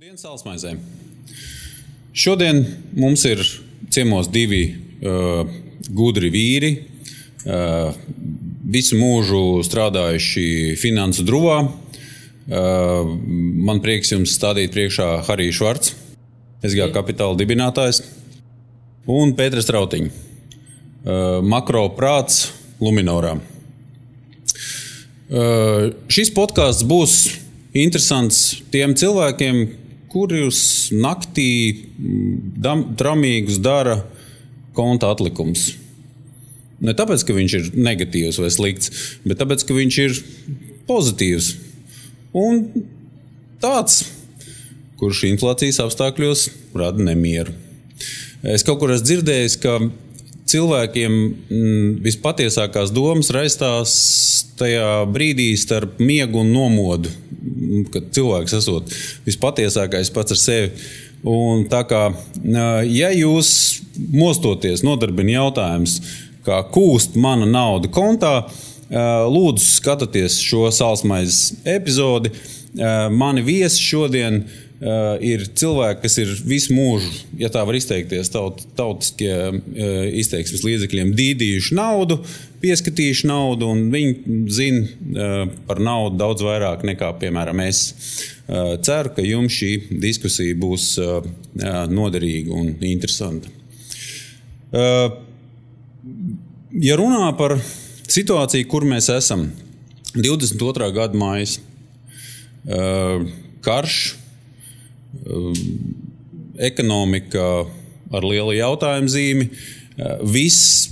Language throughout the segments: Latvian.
Dienas salsmaizē. Šodien mums ir ciemos divi uh, gudri vīri, uh, visu mūžu strādājuši finansu druvā. Uh, man prieks jums stādīt priekšā Harijs Švarts, SGA kapitāla dibinātājs, un Pēters Trautiņš, uh, makro prāts Luminorā. Uh, šis podkāsts būs interesants tiem cilvēkiem, kurus naktī dam, tramīgus dara konta atlikums. Ne tāpēc, ka viņš ir negatīvs vai slikts, bet tāpēc, ka viņš ir pozitīvs. Un tāds, kurš inflācijas apstākļos rada nemieru. Es kaut kur esmu dzirdējis, ka cilvēkiem mm, vispatiesākās domas raistās tajā brīdī starp miegu un nomodu, mm, kad cilvēks esot vispatiesākais pats ar sevi. Un tā kā, ja jūs mostoties, nodarbina jautājums, kā kūst mana nauda kontā, lūdzu skatieties šo salsmaizes epizodi. Mani viesi šodien ir Uh, ir cilvēki, kas ir visu mūžu, ja tā var izteikties, taut, tautiskie uh, izteiksmes līdzekļiem, dīdījuši naudu, pieskatījuši naudu, un viņi zina uh, par naudu daudz vairāk nekā, piemēram, es. Ceru, ka jums šī diskusija būs noderīga un interesanta. Ja runā par situāciju, kur mēs esam, 22. gada mājas, karš ekonomika ar lielu jautājumu zīmi. Uh, viss,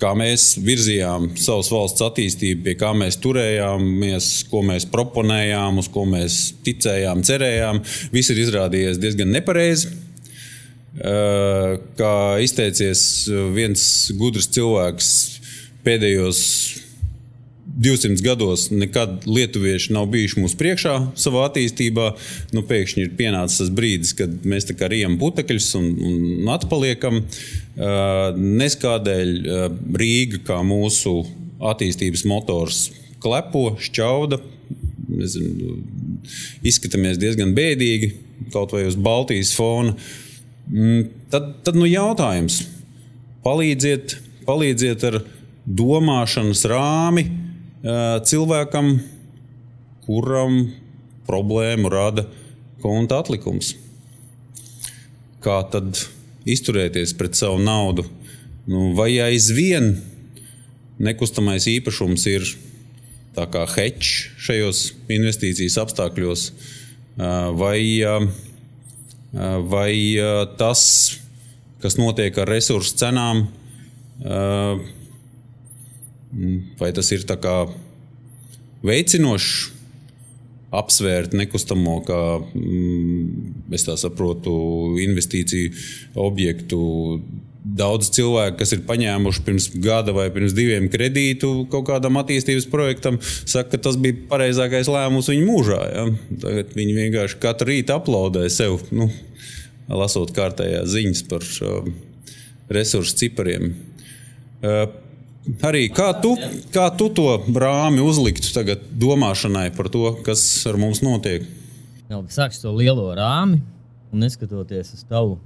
kā mēs virzījām savas valsts attīstību, pie kā mēs turējāmies, ko mēs proponējām, uz ko mēs ticējām, cerējām, viss ir izrādījies diezgan nepareizi. Uh, kā izteicies viens gudrs cilvēks pēdējos 200 gados nekad lietuvieši nav bijuši mūsu priekšā savā attīstībā. Nu, pēkšņi ir pienācis tas brīdis, kad mēs tā kā rijam putekļus un, un atpaliekam. Uh, Neskādēļ uh, Rīga kā mūsu attīstības motors klepo, šķauda. Nezinu, izskatāmies diezgan bēdīgi, kaut vai uz Baltijas fona. Mm, tad, tad nu, jautājums, palīdziet, palīdziet ar domāšanas rāmi, cilvēkam, kuram problēmu rada konta atlikums. Kā tad izturēties pret savu naudu? Nu, vai aizvien nekustamais īpašums ir hedge šajos investīcijas apstākļos, vai, vai tas, kas notiek ar resursu cenām, Vai tas ir veicinošs, apsvērt nekustamo, kā mm, es saprotu, investīciju objektu. Daudz cilvēku, kas ir paņēmuši pirms gada vai pirms diviem kredītu kaut kādam attīstības projektam, saka, ka tas bija pareizākais lēmums viņu mūžā. Ja? Tagad viņi vienkārši katru rītu aplaudē sev, nu, lasot kārtējās ziņas par uh, resursu cipariem. Uh, Arī kā tu, kā tu to rāmi uzliktu tagad domāšanai par to, kas ar mums notiek? Jā, sākšu to lielo rāmi un neskatoties uz tavu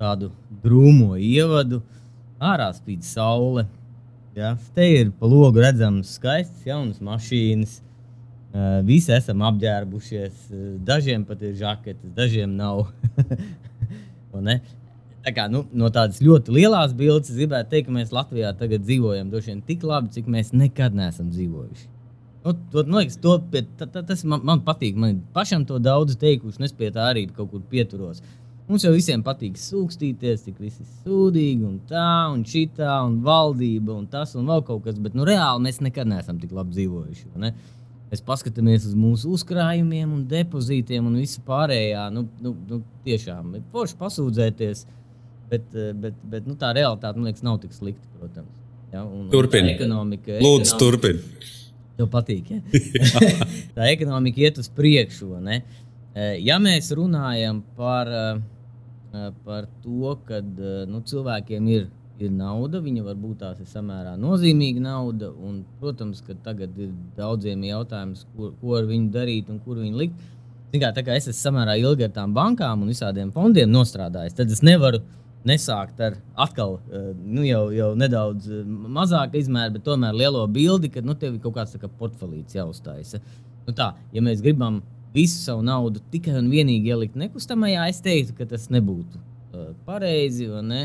tādu drūmo ievadu, ārā spīd saule. Ja? Te ir pa logu redzams skaists jaunas mašīnas. Visi esam apģērbušies, dažiem pat ir žaketes, dažiem nav. Tā kā, nu, no tādas ļoti lielas bildes gribētu teikt, ka mēs Latvijā tagad dzīvojam droši vien tik labi, cik mēs nekad neesam dzīvojuši. Nu, to, man liekas, to, ta, ta, tas man, man patīk. Man pašam to daudz teikuši, un es pie tā arī kaut kur pieturos. Mums jau visiem patīk sūkstīties, cik visi sūdīgi, un tā, un šitā, un valdība, un tas, un vēl kaut kas. Bet nu, reāli mēs nekad neesam tik labi dzīvojuši. Ne? Mēs paskatāmies uz mūsu uzkrājumiem, un depozītiem un visu pārējā. Nu, nu, nu, tiešām ir forši pasūdzēties. Uh, Bet, eh, bet, bet nu, tā realitāte, man liekas, nav tik slikta, protams. Ja? Turpiniet. Ekonomika. Lūdzu, turpiniet. Tev patīk. Ja? tā ekonomika iet uz priekšu. Ne? Eh, ja mēs runājam par, eh, par to, ka nu, cilvēkiem ir, ir nauda, viņa varbūt tās ir samērā nozīmīga nauda, un, protams, ka tagad ir daudziem jautājums, ko, ko ar viņu darīt un kur viņu likt. kā, kā es esmu samērā ilgi ar tām bankām un visādiem fondiem nostrādājis, tad es nevaru nesākt ar atkal, eh, nu, jau, jau nedaudz eh, mazāku izmēru, bet tomēr lielo bildi, ka nu, tev ir kaut kāds kā portfelīts jāuzstājas. Nu, tā, ja mēs gribam visu savu naudu tikai un vienīgi ielikt nekustamajā, es teiktu, ka tas nebūtu uh, pareizi. Ne?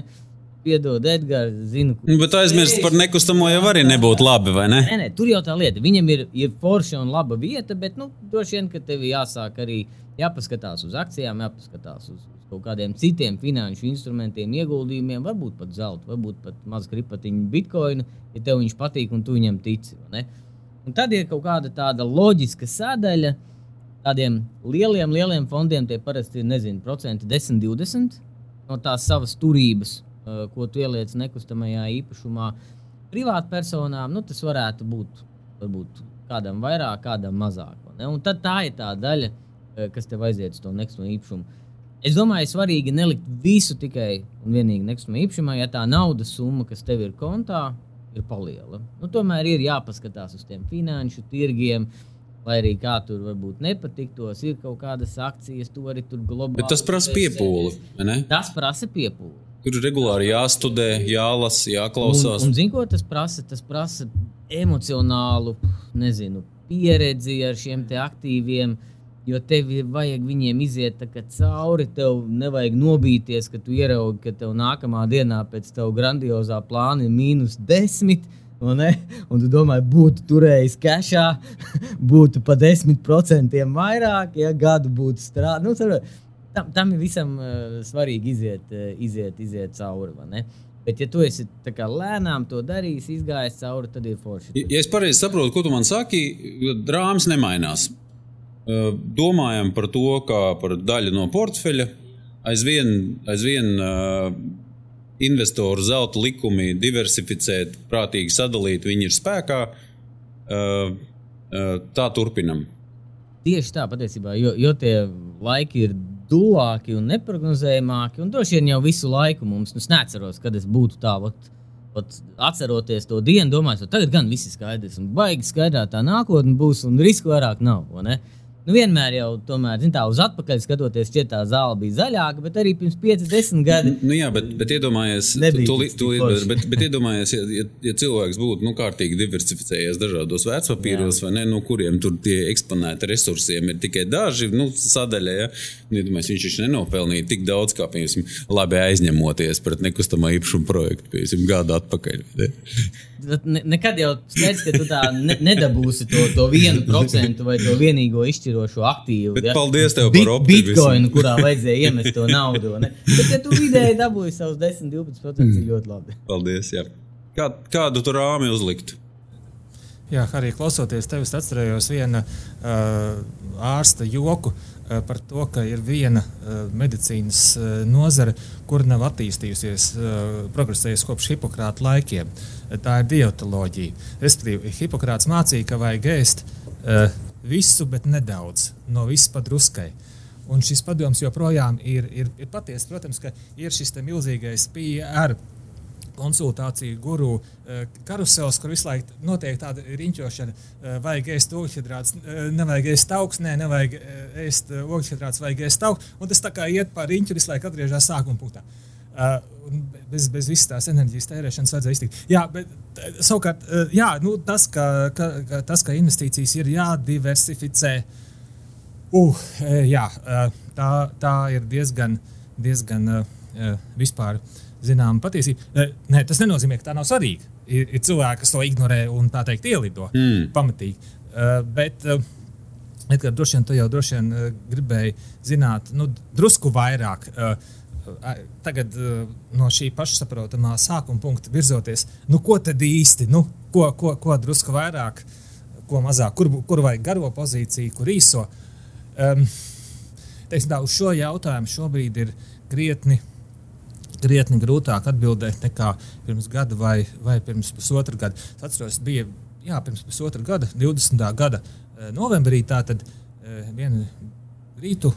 Piedod, Edgars, zinu, ka. Nu, bet aizmirst par nekustamo jau arī nebūtu labi, vai ne? Nē, nē, tur jau tā lieta. Viņam ir, ir forša un laba vieta, bet, nu, droši vien, ka tev jāsāk arī jāpaskatās uz akcijām, jāpaskatās uz kaut kādiem citiem finanšu instrumentiem, ieguldījumiem, varbūt pat zelta, varbūt pat mazu kripatiņu bitkoinu, ja tev viņš patīk un tu viņam tici. Tad ir kaut kāda tāda loģiska sadaļa. Tādiem lieliem, lieliem fondiem tie parasti ir, nezinu, procenti 10, 20 no tās savas turības Eh, ko tu ieliec nekustamajā īpašumā. Privātpersonām nu, tas varētu būt varbūt kādam vairāk, kādam mazāk. Tad tā ir tā daļa, eh, kas tev aiziet uz to nekustamo īpašumu. Es domāju, svarīgi nelikt visu tikai un vienīgi nekustamā īpašumā, ja tā naudas summa, kas tev ir kontā, ir paliela. Nu, tomēr ir jāpaskatās uz tiem finanšu tirgiem. Lai arī kā tur varbūt nepatiktos, ir kaut kādas akcijas, to arī tur globāli. Bet tas prasa piepūli. Tas prasa piepūli. Tur regulāri jāstudē, jālasa, jāklausās. Un, un zini, ko tas prasa? Tas prasa emocionālu nezinu, pieredzi ar šiem aktīviem. Jo tev vajag viņiem iziet cauri. Tev nevajag nobīties, ka tu ieraugi, ka tev nākamā dienā pēc tam grandiozā plāna ir mīnus desmit. Un, un tu domā, būtu turējis kešā, būtu pa 10% vairāk, ja gadu būtu strādājis. Nu, tam, tam ir visam uh, svarīgi iziet, uh, iziet, iziet cauri. Bet, ja tu esi kā, lēnām to darījis, izgājis cauri, tad ir forši. Ja es pareizi saprotu, ko tu man saki, drāmas nemainās. Uh, domājam par to, kā par daļu no portfeļa. Aizvien, aizvien uh, investoru zelta likumi diversificēt, prātīgi sadalīt, viņi ir spēkā. Uh, tā turpinam. Tieši tā, patiesībā, jo, jo tie laiki ir dūlāki un neparedzējamāki. Un droši vien jau visu laiku mums, nu, es neatceros, kad es būtu tā, ot, ot, atceroties to dienu, domājot, tagad gan viss ir skaidrs un baigi skaidrā tā nākotne būs un risku vairāk nav. Nu, vienmēr jau tomēr, zin, tā uz atpakaļ skatoties, šķiet, tā zāle bija zaļāka, bet arī pirms 50 gadiem. Nu, jā, bet, bet iedomājieties, tu, tu, bet, bet, bet iedomājies, ja, ja, ja cilvēks būtu nu, kārtīgi diversificējies dažādos vērtspapīros, vai ne, no kuriem tur tie eksponēti resursiem ir tikai daži nu, sadaļa. Ja? Nu, iedomājies, viņš taču nenopelnīja tik daudz, kā, piemēram, labi aizņemoties pret nekustamā īpašuma projektu, piemēram, gadu atpakaļ. Ne? Ne, nekad jau skaidrs, ka tu tā ne, nedabūsi to, to vienu procentu vai to vienīgo izšķirošo aktīvu. Bet ja? Paldies tev par optimismu. Bitcoin, kurā vajadzēja iemest to naudu. Ne? Bet, ja tu vidēji dabūji savus 10-12%, mm. ir ļoti labi. Paldies. Jā. Kā, kādu tur rāmi uzlikt? Jā, arī klausoties tevis, atcerējos vienu uh, ārsta joku. Uh, par to, ka ir viena eh, medicīnas eh, nozare, kur nav attīstījusies, progresējusi kopš Hipokrāta laikiem. Tā ir dietoloģija. Respektīvi, Hipokrāts mācīja, ka vajag ēst visu, bet nedaudz, no visas padruskai. Un šis padoms joprojām ir, ir, ir patiesa. Protams, ka ir šis milzīgais PR konsultāciju guru eh, karusels, kur visu laiku notiek tāda riņķošana. Eh, vajag ēst ogļhidrātus, eh, nevajag ēst augsnē, nevajag ēst ogļhidrātus, vajag ēst augsnē. Un tas tā kā iet pa riņķu, visu laiku atgriežas sākuma punktā. Bez, bez visas tās enerģijas tērēšanas vajadzēja iztikt. Jā, bet savukārt, jā, nu, tas, ka, ka, ka, tas, ka investīcijas ir jādiversificē, uh, jā, tā, tā ir diezgan, diezgan vispār. Uh, zināma patiesība. Nē, tas nenozīmē, ka tā nav svarīga. Ir, ir cilvēki, kas to ignorē un tā teikt, ielido mm. pamatīgi. Uh, bet, uh, Edgars, droši vien tu jau droši vien uh, gribēji zināt, nu, drusku vairāk. Uh, Tagad uh, no šī pašsaprotamā sākuma punkta virzoties, nu, ko tad īsti, nu, ko, ko, ko drusku vairāk, ko mazāk, kur, kur vajag garo pozīciju, kur īso. Um, teiksim, tā, uz šo jautājumu šobrīd ir krietni krietni grūtāk atbildēt nekā pirms gada vai, vai pirms pusotra gada. Es atceros, bija jā, pirms pusotra gada, 20. gada eh, novembrī, tātad eh, vienu rītu,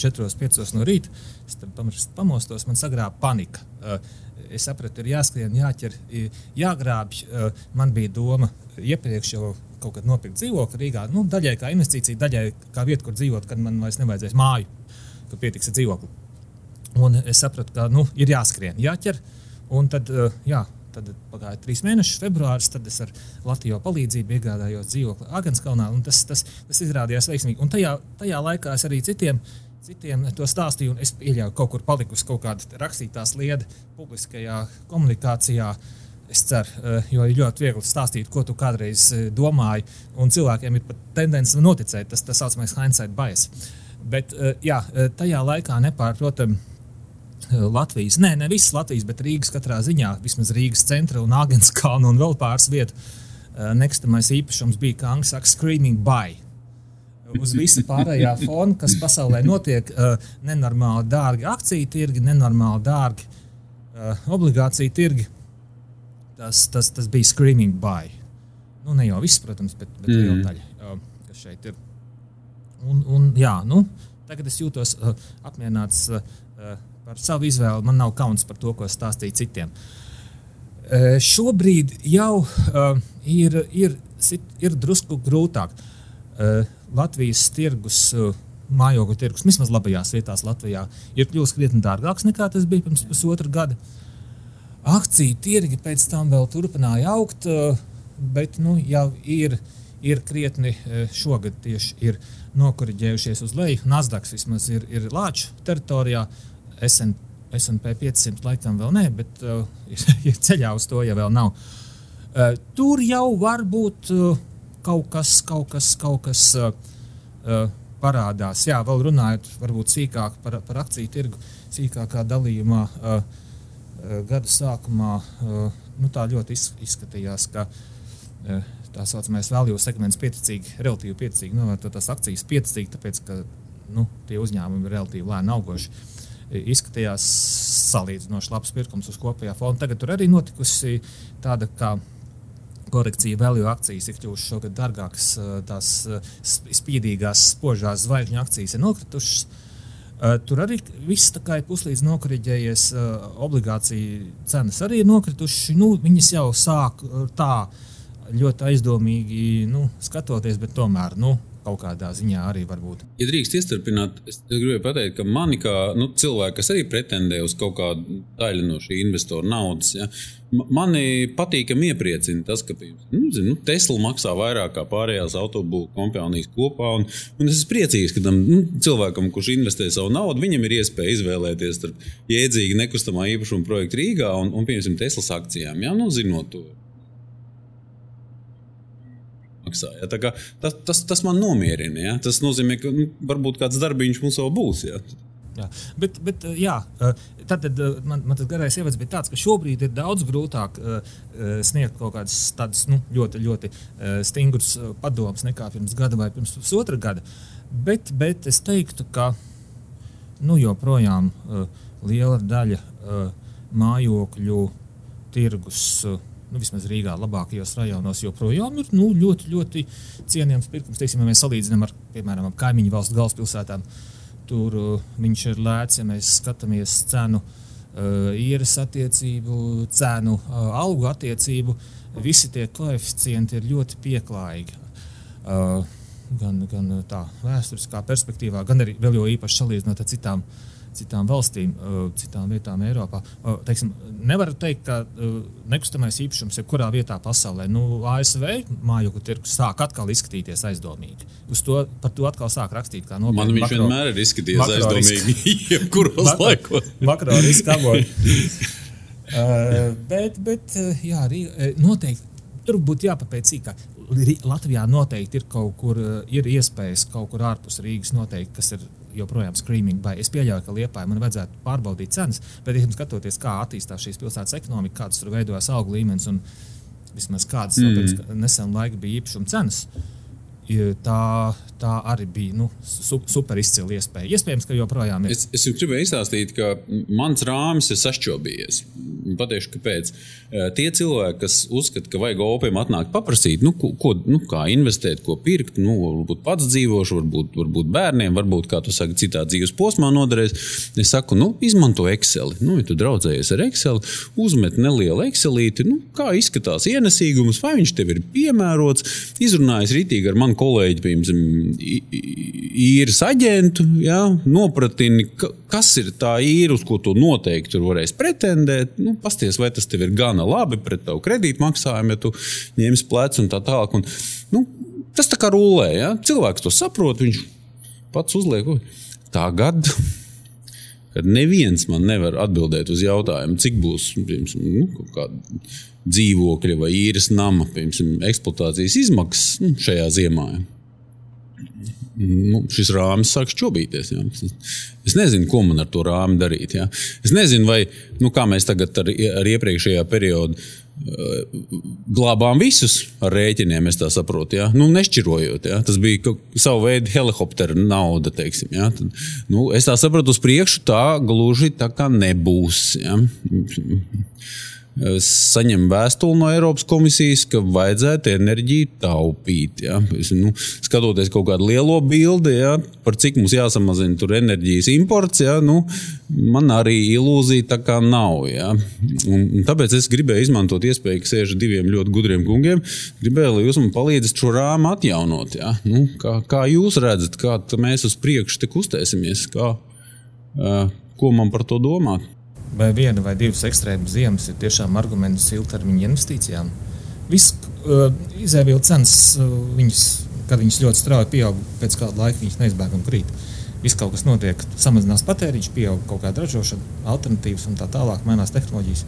4-5 no rīta, es pamostos, man sagrāba panika. Eh, es sapratu, ir jāskrien, jāķer, jāgrābj. Man bija doma iepriekš jau kaut kad nopirkt dzīvokli Rīgā. Nu, daļai kā investīcija, daļai kā vieta, kur dzīvot, kad man vairs nevajadzēs māju, ka pietiks ar dzīvokli. Un es sapratu, ka nu, ir jāskrien, jāķer. Un tad, uh, jā, tad pagāja trīs mēneši, februāris, tad es ar Latvijas palīdzību iegādājos dzīvokli Agenskalnā. Tas, tas, tas izrādījās veiksmīgi. Un tajā, tajā laikā es arī citiem citiem to stāstīju, un es pieļauju, ka kaut kur palikusi kaut kāda rakstītā sliede publiskajā komunikācijā. Es ceru, eh, jo ir ļoti viegli stāstīt, ko tu kādreiz eh, domāji, un cilvēkiem ir pat tendence noticēt, tas tā saucamais hindsight bias. Bet eh, jā, tajā laikā nepārprotami. Latvijas, nē, ne visas Latvijas, bet Rīgas katrā ziņā, vismaz Rīgas centra un Agenskalna un vēl pāris vietu, nekustamais īpašums bija, kā angļu saka, screaming by uz visa pārējā fona, kas pasaulē notiek. Uh, nenormāli dārgi akciju tirgi, nenormāli dārgi uh, obligāciju tirgi. Tas, tas, tas bija screaming by. Nu, ne jau viss, protams, bet, bet mm. liela daļa, uh, kas šeit ir. Un, un, jā, nu, tagad es jūtos uh, apmierināts uh, par savu izvēli. Man nav kauns par to, ko stāstīju citiem. Šobrīd jau ir, ir, ir drusku grūtāk. Latvijas tirgus, mājokļu tirgus, vismaz labajās vietās Latvijā, ir kļuvis krietni dārgāks nekā tas bija pirms pusotra gada. Akciju tirgi pēc tam vēl turpināja augt, bet nu, jau ir, ir krietni šogad tieši ir nokoriģējušies uz leju. Nasdaq vismaz ir, ir Lāču teritorijā, SP 500 laikam vēl nē, bet uh, ir ceļā uz to, ja vēl nav. Uh, tur jau var būt. Uh, kaut kas, kaut kas, kaut kas uh, uh, parādās. Jā, vēl runājot varbūt sīkāk par, par akciju tirgu, sīkākā dalījumā uh, uh, gada sākumā uh, nu, tā ļoti izskatījās, ka uh, tā saucamais value segments pieticīgi, relatīvi pieticīgi novērtotās akcijas pieticīgi, tāpēc ka nu, tie uzņēmumi ir relatīvi lēni augoši. Izskatījās salīdzinoši labs pirkums uz kopējā fona. Tagad tur arī notikusi tāda kā korekcija value akcijas ir kļuvušas šogad dārgākas, tās spīdīgās, spožās zvaigžņu akcijas ir nokritušas. Tur arī viss tā kā ir puslīdz nokriģējies, obligāciju cenas arī ir nokritušas. Nu, viņas jau sāk tā ļoti aizdomīgi nu, skatoties, bet tomēr nu, kaut kādā ziņā arī var būt. Ja drīkst iestarpināt, es gribēju pateikt, ka mani kā nu, cilvēki, kas arī pretendē uz kaut kādu daļu no šī investora naudas, ja, mani patīkami iepriecina tas, ka nu, zin, nu, Tesla maksā vairāk kā pārējās autobūvju kompānijas kopā. Un, un es esmu priecīgs, ka tam nu, cilvēkam, kurš investē savu naudu, viņam ir iespēja izvēlēties starp jēdzīgu nekustamā īpašuma projektu Rīgā un, un piemēram, Teslas akcijām. Ja, nu, zinot to maksā. Ja? Tas, tas, tas man nomierina. Ja? Tas nozīmē, ka nu, varbūt kāds darbiņš mums vēl būs. Ja? Jā, bet, bet jā, tad, tad man, man tas garais ievads bija tāds, ka šobrīd ir daudz grūtāk sniegt kaut kādas tādas nu, ļoti, ļoti stingras padomas nekā pirms gada vai pirms pusotra gada. Bet, bet es teiktu, ka nu, joprojām liela daļa mājokļu tirgus. Nu, vismaz Rīgā, labākajos rajonos, joprojām ir nu, ļoti, ļoti cienījams pirkums. Teiksim, ja mēs salīdzinām ar, piemēram, kaimiņu valstu galvaspilsētām, tur uh, viņš ir lēts, ja mēs skatāmies cenu, uh, īres attiecību, cenu, uh, algu attiecību. Visi tie koeficienti ir ļoti pieklājīgi. Uh, gan, gan tā vēsturiskā perspektīvā, gan arī vēl jo īpaši salīdzinot ar citām uh, citām valstīm, citām vietām Eiropā. Teiksim, nevaru teikt, ka nekustamais īpašums jebkurā vietā pasaulē, nu, ASV mājokļu tirgus sāk atkal izskatīties aizdomīgi. Uz to, par to atkal sāk rakstīt. Man viņš makro, vienmēr ir izskatījies aizdomīgi, jebkuros laikos. Makro riska avoti. uh, bet, bet jā, arī noteikti tur būtu jāpapēc sīkāk. Latvijā noteikti ir kaut kur, ir iespējas kaut kur ārpus Rīgas, noteikti, kas ir joprojām screaming. Vai es pieļauju, ka Lietuvai man vajadzētu pārbaudīt cenas, bet, ja skatoties, kā attīstās šīs pilsētas ekonomika, kādas tur veidojas auga līmenis un vismaz kādas mm. nesen laika bija īpašuma cenas. Tā, tā arī bija nu, su, super izcila iespēja. Iespējams, ka joprojām ir. Es, es gribēju izstāstīt, ka mans rāmis ir sašķobījies. Pateikšu, kāpēc. Tie cilvēki, kas uzskata, ka vajag opiem atnākt paprasīt, nu, ko, nu, kā investēt, ko pirkt, nu, varbūt pats dzīvošu, varbūt, varbūt bērniem, varbūt, kā tu saki, citā dzīves posmā noderēs. Es saku, nu, izmanto Excel. Nu, ja tu draudzējies ar Excel, uzmet nelielu Excelīti, nu, kā izskatās ienesīgums, vai viņš tev ir piemērots, izrunājis rītīgi ar manu kolēģi, piemēram, īres aģentu, ja, nopratini, kas ir tā īra, uz ko tu noteikti tur varēsi pretendēt. Nu, pasties, vai tas tev ir gana labi pret tavu kredītmaksājumu, ja tu ņemsi plecu un tā tālāk. Un, nu, tas tā kā rulē, ja? cilvēks to saprot, viņš pats uzliek. Tagad kad neviens man nevar atbildēt uz jautājumu, cik būs piemēram, nu, dzīvokļa vai īres nama piemēram, eksploatācijas izmaksas nu, šajā ziemā nu, šis rāmis sāk šķobīties. Jā. Es nezinu, ko man ar to rāmi darīt. Jā. Es nezinu, vai nu, mēs tagad ar, ar iepriekšējā periodā glābām visus ar rēķiniem, es tā saprotu. Jā. Nu, nešķirojot, jā. tas bija savu veidu helikoptera nauda. Teiksim, jā. Tad, nu, es tā saprotu, uz priekšu tā gluži tā kā nebūs. Jā saņem vēstuli no Eiropas komisijas, ka vajadzētu enerģiju taupīt. Ja? Es, nu, skatoties kaut kādu lielo bildi, ja, par cik mums jāsamazina enerģijas imports, ja, nu, man arī ilūzija tā kā nav. Ja? Un, un tāpēc es gribēju izmantot iespēju, ka sēž diviem ļoti gudriem kungiem. Gribēju, lai jūs man palīdzat šo rāmu atjaunot. Ja? Nu, kā, kā jūs redzat, kā mēs uz priekšu kustēsimies? Kā, ko man par to domāt? Vai viena vai divas ekstrēmas ziemas ir tiešām arguments ilgtermiņa investīcijām. Viss uh, izēvielu cenas, uh, viņas, kad viņas ļoti strauji pieaug, pēc kāda laika viņas neizbēgami krīt. Viss kaut kas notiek, samazinās patēriņš, pieaug kaut kāda ražošana, alternatīvas un tā tālāk, mainās tehnoloģijas.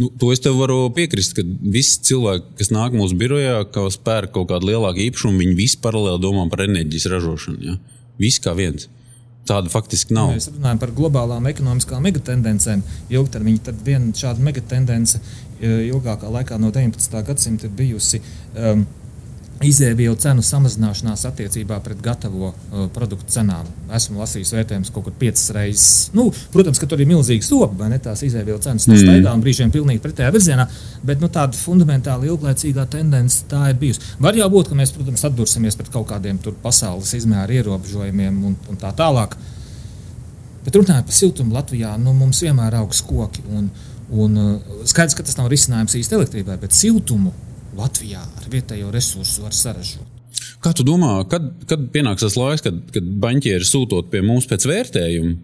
Nu, to es tev varu piekrist, ka visi cilvēki, kas nāk mūsu birojā, kas pērk kaut kādu lielāku īpašumu, viņi visi paralēli domā par enerģijas ražošanu. Ja? Visi kā viens. Tāda faktiski nav. Mēs runājam par globālām ekonomiskām megatendencēm. Ilgtermiņā tad viena šāda megatendence e, ilgākā laikā no 19. gadsimta ir bijusi um, izēvielu cenu samazināšanās attiecībā pret gatavo uh, produktu cenām. Esmu lasījis vērtējumus kaut kur piecas reizes. Nu, protams, ka tur ir milzīgs sopa, vai ne? Tās izēvielu cenas mm. staigā un brīžiem pilnīgi pretējā virzienā, bet nu, tāda fundamentāli ilglaicīgā tendence tā ir bijusi. Var jau būt, ka mēs, protams, atdursimies pret kaut kādiem pasaules izmēra ierobežojumiem un, un tā tālāk. Bet runājot par siltumu Latvijā, nu, mums vienmēr aug koki. Un, un, uh, skaidrs, ka tas nav risinājums īsti elektrībai, bet siltumu Latvijā ar vietējo resursu var saražot. Kā tu domā, kad, kad pienāks tas laiks, kad, kad banķieri sūtot pie mums pēc vērtējuma,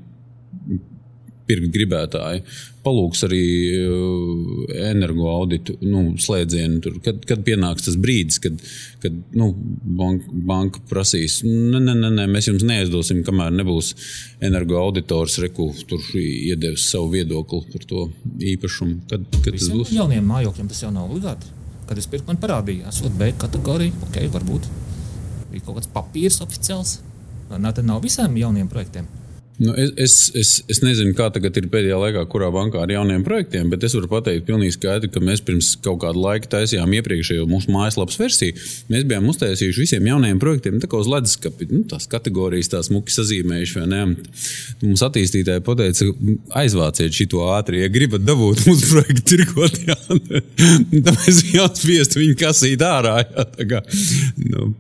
pirkt gribētāji, palūgs arī uh, energoauditu nu, slēdzienu. Tur, kad, kad pienāks tas brīdis, kad, kad nu, banka, banka prasīs, nē, nē, nē, mēs jums neaizdosim, kamēr nebūs energoauditors, reku, tur iedevis savu viedokli par to īpašumu. Kad, kad tas būs? Jauniem mājokļiem tas jau nav obligāti. Kad es pirku, man parādījās, ka B kategorija, ok, varbūt bija kaut kāds papīrs oficiāls. Nē, tā nav visiem jauniem projektiem. Nu, es, es, es, es nezinu, kā tagad ir pēdējā laikā, kurā bankā ar jauniem projektiem, bet es varu pateikt, pilnīgi skaidri, ka mēs pirms kaut kāda laika taisījām iepriekšējo mūsu mājaslapas versiju. Mēs bijām uztaisījuši visiem jaunajiem projektiem uz leduskapa, nu, tās kategorijas, tās muki sazīmējuši. Mums attīstītāji pateica, aizvāciet šo ātri, ja gribat dabūt mūsu projektu tirgot. Tad mēs jau spiestu viņu kasīt ārā. Jā, kā, nu,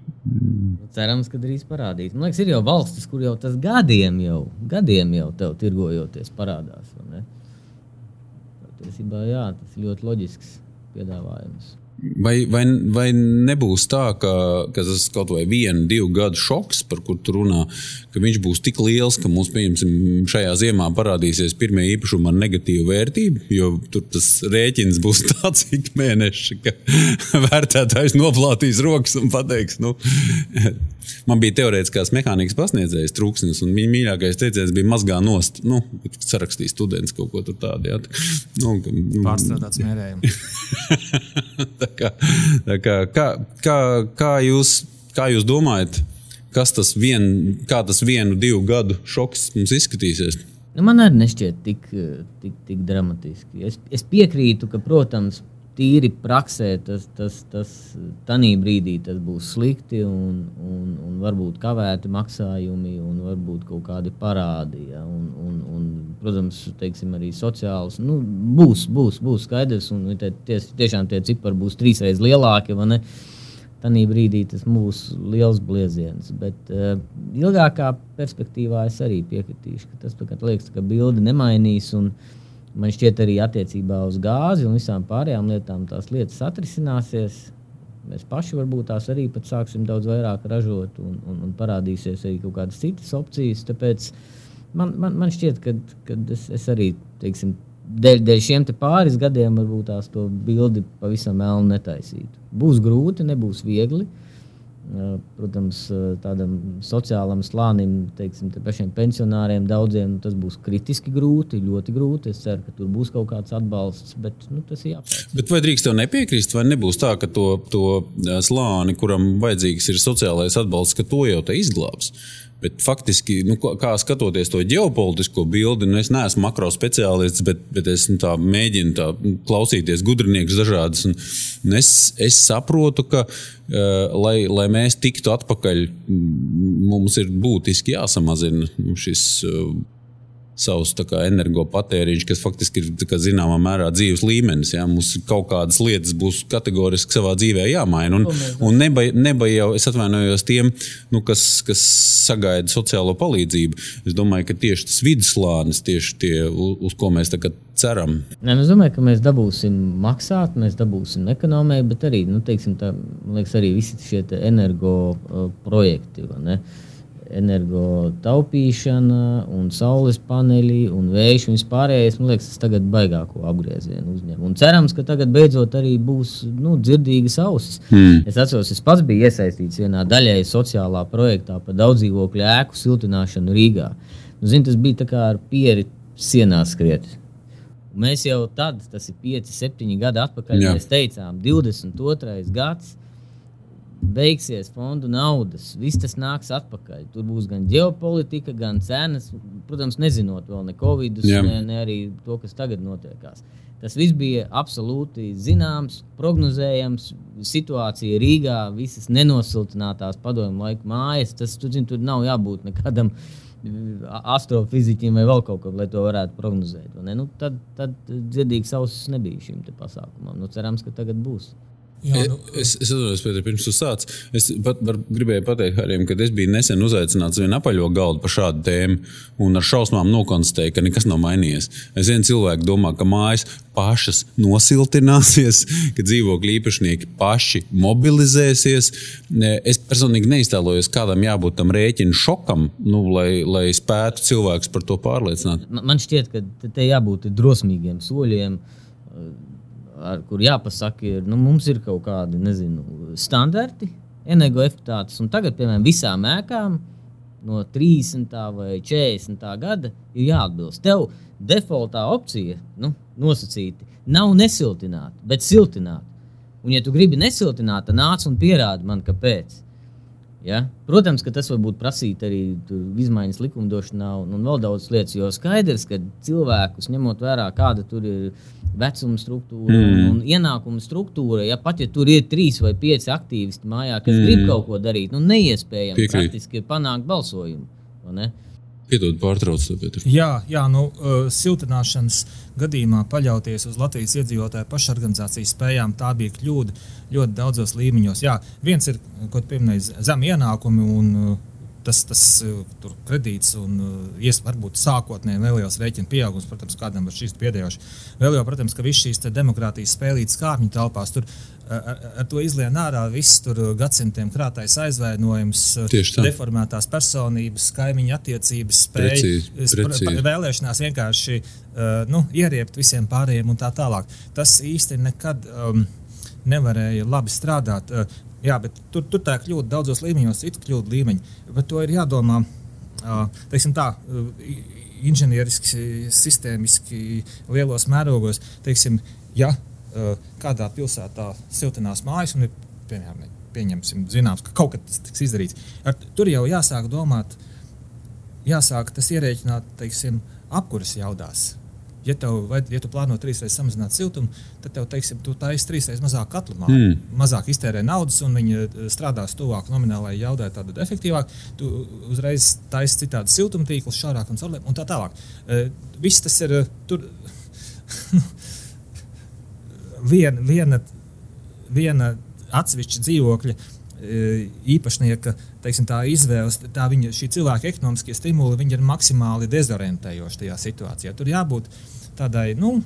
Cerams, ka drīz parādīs. Man liekas, ir jau valstis, kur jau tas gadiem jau, gadiem jau tev tirgojoties parādās. Patiesībā jā, tas ir ļoti loģisks piedāvājums. Vai, vai, vai nebūs tā, ka, ka tas kaut vai vienu, divu gadu šoks, par kur tu runā, ka viņš būs tik liels, ka mums pieņemsim, šajā ziemā parādīsies pirmie īpašumi ar negatīvu vērtību, jo tur tas rēķins būs tāds ik mēneši, ka vērtētājs noplātīs rokas un pateiks, nu, man bija teorētiskās mehānikas pasniedzējs trūksnis, un viņa mīļākais teiciens bija mazgā nost, nu, sarakstīja students kaut ko tādu. Jā. Nu, Pārstrādāts mērējums. Tā kā, tā kā, kā, kā, kā, jūs, kā jūs domājat, kas tas, vien, tas vienu, divu gadu šoks mums izskatīsies? Nu, man arī nešķiet tik, tik, tik dramatiski. Es, es piekrītu, ka, protams, tīri praksē tas, tas, tas tanī brīdī tas būs slikti un, un, un varbūt kavēti maksājumi un varbūt kaut kādi parādi. Ja, un, un, un, protams, teiksim, arī sociāls. Nu, būs, būs, būs skaidrs, un tie, tie, tiešām tie cipari būs trīsreiz lielāki. Tanī brīdī tas būs liels blieziens. Bet uh, ilgākā perspektīvā es arī piekritīšu, ka tas liekas, ka bilde nemainīs. Un, uh, Man šķiet, arī attiecībā uz gāzi un visām pārējām lietām tās lietas atrisināsies. Mēs paši varbūt tās arī sāksim daudz vairāk ražot, un, un, un parādīsies arī kaut kādas citas opcijas. Tāpēc man, man, man šķiet, ka, es, es arī teiksim, dēļ, dēļ šiem pāris gadiem varbūt tās to bildi pavisam melnu netaisītu. Būs grūti, nebūs viegli. Uh, Protams, tādam sociālam slānim, teiksim, te pašiem pensionāriem, daudziem tas būs kritiski grūti, ļoti grūti. Es ceru, ka tur būs kaut kāds atbalsts, bet nu, tas ir jāpēc. Bet vai drīkst tev nepiekrist, vai nebūs tā, ka to, to slāni, kuram vajadzīgs ir sociālais atbalsts, ka to jau te izglābs? Bet faktiski, nu, kā skatoties to ģeopolitisko bildi, nu, es neesmu makro speciālists, bet, bet es nu, tā, mēģinu tā, klausīties gudrinieks dažādas. Un, un es, es saprotu, ka, uh, lai, lai mēs tiktu atpakaļ, mums ir būtiski jāsamazina šis. Uh, savus energopatēriņus, kas faktiski ir kā, zināmā mērā dzīves līmenis. Ja? Mums kaut kādas lietas būs kategoriski savā dzīvē jāmaina. Un, un neba, neba jau es atvainojos tiem, nu, kas, kas sagaida sociālo palīdzību. Es domāju, ka tieši tas viduslānis, tieši tie, uz ko mēs tagad ceram. Nē, nu, es domāju, ka mēs dabūsim maksāt, mēs dabūsim ekonomiju, bet arī, nu, teiksim, tā, liekas, arī visi šie energo projekti energo taupīšana, un saules paneļi, un vējš un vispārējais. Man liekas, tas tagad baigāko apgriezienu uzņem. Un cerams, ka tagad beidzot arī būs nu, dzirdīgas ausis. Hmm. Es atceros, es pats biju iesaistīts vienā daļēji sociālā projektā par daudzdzīvokļu ēku siltināšanu Rīgā. Nu, zin, tas bija kā ar pieri sienā skriet. Mēs jau tad, tas ir 5, 7 gadi atpakaļ, Jā. mēs teicām, 22. gadsimta beigsies fondu naudas, viss tas nāks atpakaļ. Tur būs gan ģeopolitika, gan cenas. Protams, nezinot vēl ne Covid, ne, ne arī to, kas tagad notiekās. Tas viss bija absolūti zināms, prognozējams. Situācija Rīgā, visas nenosiltinātās padomju laika mājas, tas tur, zin, tur nav jābūt nekādam astrofiziķim vai vēl kaut kam, lai to varētu prognozēt. Nu, tad, tad dzirdīgs ausis nebija šim pasākumam. Nu, cerams, ka tagad būs. Jā, nu, es es atceros, ka pirms tam sācis. Es pat var, gribēju pateikt, Harim, ka es biju nesen uzaicināts vienā apaļo galdu par šādu tēmu, un ar šausmām nokonstatēju, ka nekas nav mainījies. Es viens cilvēks domā, ka mājas pašas nosiltināsies, ka dzīvokļu īpašnieki paši mobilizēsies. Es personīgi neiztēlojos, kādam jābūt tam rēķinu šokam, nu, lai, lai spētu cilvēks par to pārliecināt. Man šķiet, ka te jābūt drosmīgiem soļiem ar kur jāpasaka, ir, nu, mums ir kaut kādi nezinu, standarti, energoefektivitātes. Tagad, piemēram, visām ēkām no 30. vai 40. gada ir jāatbilst. Tev defaultā opcija, nu, nosacīti, nav nesiltināt, bet siltināt. Un, ja tu gribi nesiltināt, tad nāc un pierādi man, kāpēc. Ja? Protams, ka tas varbūt prasīt arī izmaiņas likumdošanā un, un vēl daudz lietas, jo skaidrs, ka cilvēkus ņemot vērā, kāda tur ir vecuma struktūra mm. un, un ienākuma struktūra, ja pat ja tur ir trīs vai pieci aktīvisti mājā, kas mm. grib kaut ko darīt, nu neiespējami praktiski ir panākt balsojumu. Piedod, pārtraucu. Jā, jā nu, uh, siltināšanas gadījumā paļauties uz Latvijas iedzīvotāju pašorganizācijas spējām, tā bija kļūda ļoti daudzos līmeņos. Jā, viens ir, ko pieminēja, zem ienākumi un uh, tas, tas uh, kredīts un ies, varbūt sākotnēji neliels rēķina pieaugums, protams, kādam var šīs pēdējos. Vēl jau, protams, ka visas šīs demokrātijas spēlītas kāpņu telpās tur ar, ar to izlien ārā viss tur gadsimtiem krātais aizvainojums, deformētās personības, kaimiņu attiecības, spēja, vēlēšanās vienkārši uh, nu, ieriept visiem pārējiem un tā tālāk. Tas īsti nekad um, nevarēja labi strādāt. Uh, jā, bet tur, tur tā kļūda daudzos līmeņos, citu kļūdu līmeņi. Bet to ir jādomā. Uh, tā, inženieriski, sistēmiski, lielos mērogos. Teiksim, ja kādā pilsētā siltinās mājas, un ir piemēram, pieņemsim, zināms, ka kaut kas tiks izdarīts. Ar, tur jau jāsāk domāt, jāsāk tas ierēķināt, teiksim, apkuras jaudās. Ja, tev, ja tu plāno trīs reizes samazināt siltumu, tad tev, teiksim, tu taisi trīs reizes mazāk katlu māju, mm. mazāk iztērē naudas, un viņi eh, strādās tuvāk nominālai jaudai, tad efektīvāk. Tu uzreiz taisi citādi siltumtīklus, šārāk un caurlēm, un tā tālāk. Uh, viss tas ir uh, tur. viena, viena, viena atsevišķa dzīvokļa īpašnieka teiksim, izvēles, tā viņa, cilvēka ekonomiskie stimuli ir maksimāli dezorientējoši tajā situācijā. Tur jābūt tādai nu,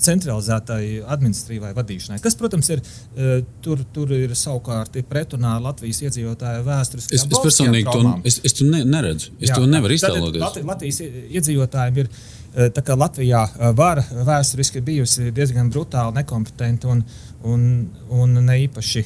centralizētai administratīvai vadīšanai, kas, protams, ir, tur, tur ir savukārt pretrunā ar Latvijas iedzīvotāju vēsturiskajām es, es personīgi to, es, es to ne, neredzu. Es Jā, to nevaru iztēloties. Lat, Latvijas iedzīvotājiem ir. Latvijā vara vēsturiski bijusi diezgan brutāli, nekompetenta un, un, un ne īpaši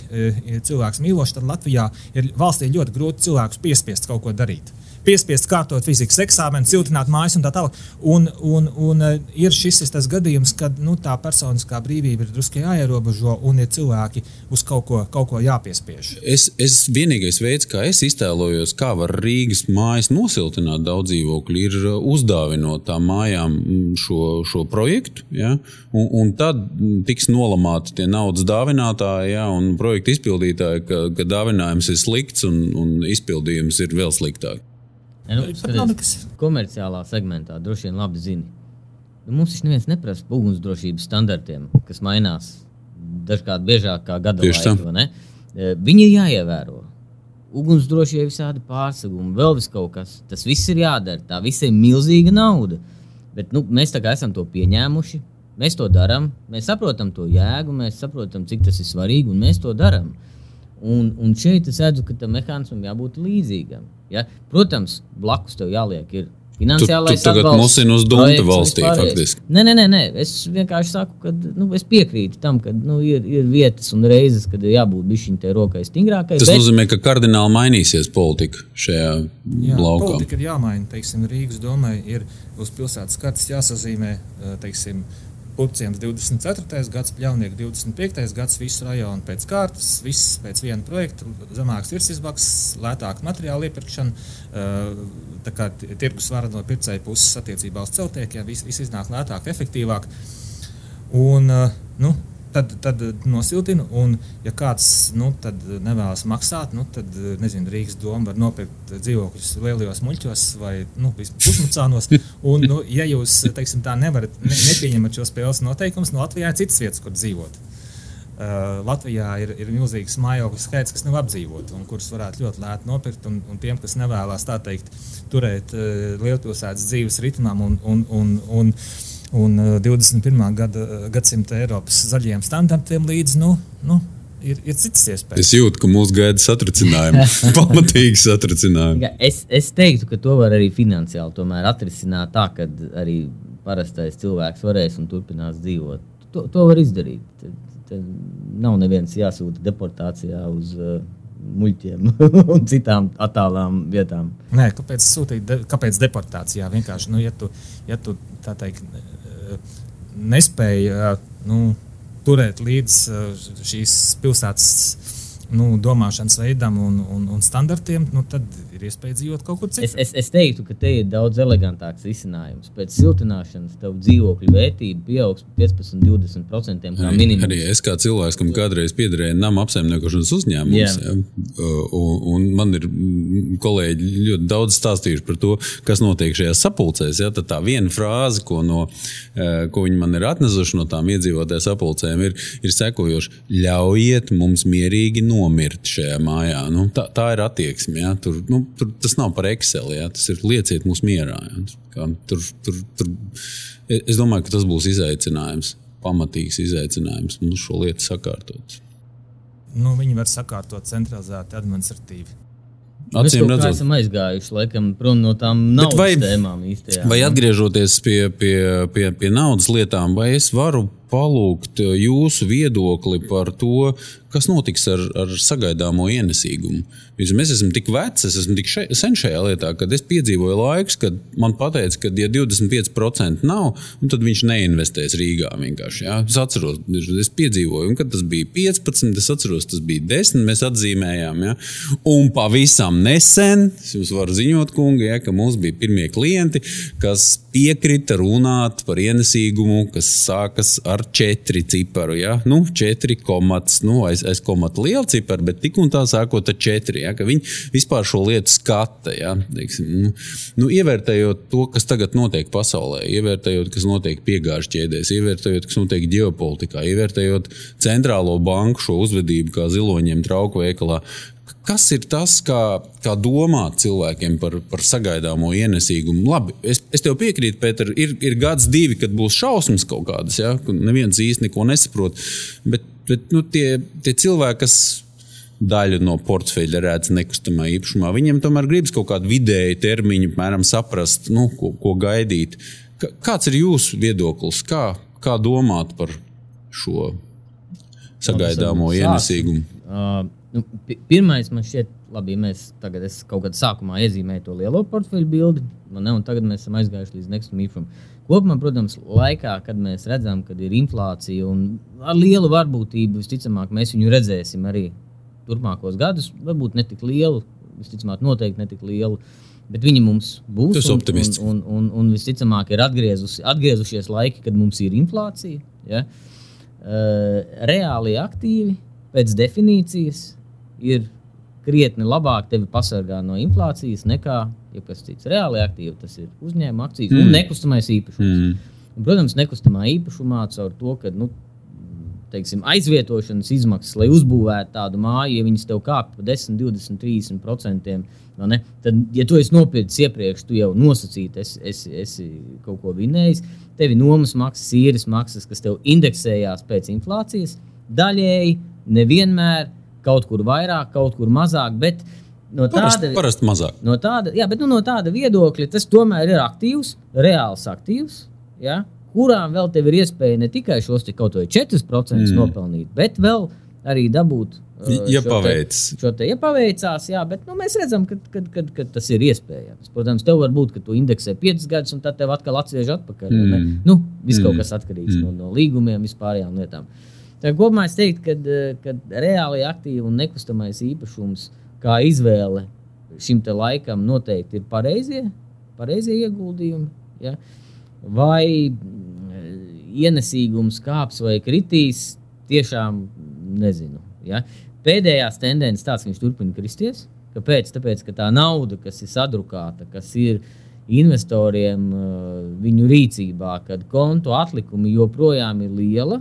cilvēks mīloša, tad Latvijā ir valstī ļoti grūti cilvēkus piespiest kaut ko darīt piespiest kārtot fizikas eksāmenu, siltināt mājas un tā tālāk. Un, un, un eh, ir šis ir tas gadījums, kad nu, tā personiskā brīvība ir drusku jāierobežo un ir cilvēki uz kaut ko, kaut ko jāpiespiež. Es, es vienīgais veids, kā es iztēlojos, kā var Rīgas mājas nosiltināt daudz dzīvokļu, ir eh, uzdāvinot tām mājām mm, šo, šo projektu. Ja? Un, un tad tiks nolamāti tie naudas dāvinātāji ja? un projekta izpildītāji, ka, ka dāvinājums ir slikts un, un izpildījums ir vēl sliktāks. Ja, nu, skaties, komerciālā segmentā droši vien labi zini. Nu, mums taču neviens neprasa ugunsdrošības standartiem, kas mainās dažkārt biežāk kā gada laikā. Ne? E, viņi ir jāievēro. Ugunsdrošība, visādi pārsegumi, vēl kaut kas. Tas viss ir jādara. Tā viss ir milzīga nauda. Bet nu, mēs tā kā esam to pieņēmuši. Mēs to darām, mēs saprotam to jēgu, mēs saprotam, cik tas ir svarīgi, un mēs to darām. Un, un šeit es redzu, ka tam mehānismam jābūt līdzīgam. Ja? Protams, blakus tev jāliek ir finansiālais atbalsts. Tu tagad musini uz Dunta valstī. Nē, nē, nē, nē, es vienkārši saku, ka nu, es piekrītu tam, ka nu, ir, ir vietas un reizes, kad ir jābūt bišķiņ te rokai stingrākai. Tas bet... nozīmē, ka kardināli mainīsies politika šajā Jā, laukā. Politika ir jāmaina, teiksim, Rīgas domai ir uz pilsētas kartes jāsazīmē, teiksim, Puciems 24. gads, Pļaunieks 25. gads, visu rajonu pēc kārtas, viss pēc viena projekta, zemāks virsizmaksas, lētāka materiāla iepirkšana. Tā kā tirgus vara no pircēja puses attiecībā uz celtniekiem, viss vis iznāk lētāk, efektīvāk. Un, nu, tad, tad nosiltina. Un, ja kāds nu, nevēlas maksāt, nu, tad nezinu, Rīgas doma var nopirkt dzīvokļus lielajos muļķos vai nu, pusmacānos. Un, nu, ja jūs teiksim, tā nevarat, ne, nepieņemat šo spēles noteikumus, no nu, Latvijā ir citas vietas, kur dzīvot. Uh, Latvijā ir, ir milzīgs mājokļu skaits, kas nav apdzīvots un kurus varētu ļoti lēti nopirkt. Un, un tiem, kas nevēlas teikt, turēt uh, lielpilsētas dzīves ritmam un, un, un, un, un 21. Uh, gada, uh, gadsimta Eiropas zaļajiem standartiem līdzi. Nu, nu, Ir, ir citas iespējas. Es jūtu, ka mūsu gaida satricinājumi, pamatīgi satricinājumi. Es, es teiktu, ka to var arī finansiāli atrisināt tā, ka arī parastais cilvēks varēs un turpinās dzīvot. To, to var izdarīt. Tad, tad nav neviens jāsūta deportācijā uz uh, muļķiem un citām attālām vietām. Nē, kāpēc sūtīt, de, kāpēc deportācijā? Vienkārši, nu, ja tu, ja tu tā teikt, nespēji nu, turēt līdz šīs pilsētas nu, domāšanas veidam un, un, un standartiem, nu, tad ir iespēja dzīvot kaut kur citur. Es, es, es teiktu, ka te ir daudz elegantāks risinājums. Pēc siltināšanas tev dzīvokļu vērtība pieaugs par 15-20% kā minimums. Arī es kā cilvēks, kam kādreiz piederēja nama apsaimniekošanas uzņēmums, ja, un, un man ir kolēģi ļoti daudz stāstījuši par to, kas notiek šajās sapulcēs. Ja, tad tā viena frāze, ko, no, ko viņi man ir atnesuši no tām iedzīvotāju sapulcēm, ir, ir sekojoša: ļaujiet mums mierīgi nomirt šajā mājā. Nu, tā, tā ir attieksme. Ja? Tur, nu, tur, tas nav par Excel. Ja? Tas ir lieciet mūs mierā. Ja? Tur, tur, tur, es domāju, ka tas būs izaicinājums, pamatīgs izaicinājums mums šo lietu sakārtot. Nu, viņi var sakārtot centralizēti, administratīvi. Acīm redzot, esam aizgājuši laikam, prom no tām naudas vai, tēmām īstajā. Vai atgriežoties pie, pie, pie, pie naudas lietām, vai es varu palūgt jūsu viedokli par to, kas notiks ar, ar sagaidāmo ienesīgumu. Es esmu tik vecs, es esmu tik še, sen šajā lietā, kad es piedzīvoju laikus, kad man teica, ka, ja 25% nav, tad viņš neinvestēs Rīgā. Ja? Es atceros, es piedzīvoju, un kad tas bija 15, es atceros, tas bija 10, mēs atzīmējām. Ja? Un pavisam nesen, es jums varu ziņot, kungi, ja, ka mums bija pirmie klienti, kas piekrita runāt par ienesīgumu, kas sākas ar 4 ciparu. Ja? Nu, 4 komats, nu, aiz, aiz komata liela cipara, bet tik un tā sākot ar 4 ja, viņi vispār šo lietu skata. Ja, teiksim, nu, nu, ievērtējot to, kas tagad notiek pasaulē, ievērtējot, kas notiek piegāžu ķēdēs, ievērtējot, kas notiek ģeopolitikā, ievērtējot centrālo banku šo uzvedību, kā ziloņiem trauku veikalā. Kas ir tas, kā, kā domāt cilvēkiem par, par sagaidāmo ienesīgumu? Labi, es, es tev piekrītu, Pēter, ir, ir gads, divi, kad būs šausmas kaut kādas, ja, ka neviens īsti neko nesaprot. Bet, bet nu, tie, tie cilvēki, kas daļu no portfeļa redz nekustamā īpašumā. Viņiem tomēr gribas kaut kādu vidēju termiņu, apmēram saprast, nu, ko, ko gaidīt. Kāds ir jūsu viedoklis? Kā, kā domāt par šo sagaidāmo ienesīgumu? Uh, nu, pirmais man šķiet, labi, ja mēs tagad kaut kādā sākumā iezīmējam to lielo portfeļu bildi, ne, un tagad mēs esam aizgājuši līdz nekustamam īpašumam. Kopumā, protams, laikā, kad mēs redzam, ka ir inflācija un ar lielu varbūtību, visticamāk, mēs viņu redzēsim arī turpmākos gadus, varbūt ne tik lielu, visticamāk, noteikti ne tik lielu. Bet viņi mums būs. Tas ir optimists. Un, un, un, un visticamāk, ir atgriezušies laiki, kad mums ir inflācija. Ja? Uh, reāli aktīvi pēc definīcijas ir krietni labāk tevi pasargā no inflācijas nekā jebkas cits. Reāli aktīvi tas ir uzņēmuma akcijas mm. un nekustamais īpašums. Mm. Un, protams, nekustamā īpašumā caur to, ka nu, teiksim, aizvietošanas izmaksas, lai uzbūvētu tādu māju, ja viņas tev kāpj par 10, 20, 30 procentiem. Tad, ja tu esi nopircis iepriekš, tu jau nosacīti esi, esi, esi kaut ko vinējis. Tev ir nomas maksas, īres maksas, kas tev indeksējās pēc inflācijas. Daļēji, nevienmēr, kaut kur vairāk, kaut kur mazāk. Bet no tāda, parasti, parasti mazāk. No tāda, jā, bet, nu, no tāda viedokļa tas tomēr ir aktīvs, reāls aktīvs. Ja? kurām vēl ir iespēja ne tikai šos kaut vai 4% mm. nopelnīt, bet vēl arī dabūt. Uh, ja paveic. Šo te, ja paveicās, jā, bet nu, mēs redzam, ka, ka, ka, ka tas ir iespējams. Protams, tev var būt, ka tu indeksē 5 gadus, un tad tev atkal atsviež atpakaļ. Mm. Nu, viss mm. kaut kas atkarīgs mm. no, no līgumiem, vispārējām lietām. Tā kopumā es teiktu, ka, ka reāli aktīvi un nekustamais īpašums kā izvēle šim laikam noteikti ir pareizie, pareizie ieguldījumi. Ja? Vai ienesīgums kāps vai kritīs, tiešām nezinu. Ja? Pēdējās tendences tāds, ka viņš turpina kristies. Kāpēc? Tāpēc, ka tā nauda, kas ir sadrukāta, kas ir investoriem uh, viņu rīcībā, kad kontu atlikumi joprojām ir liela,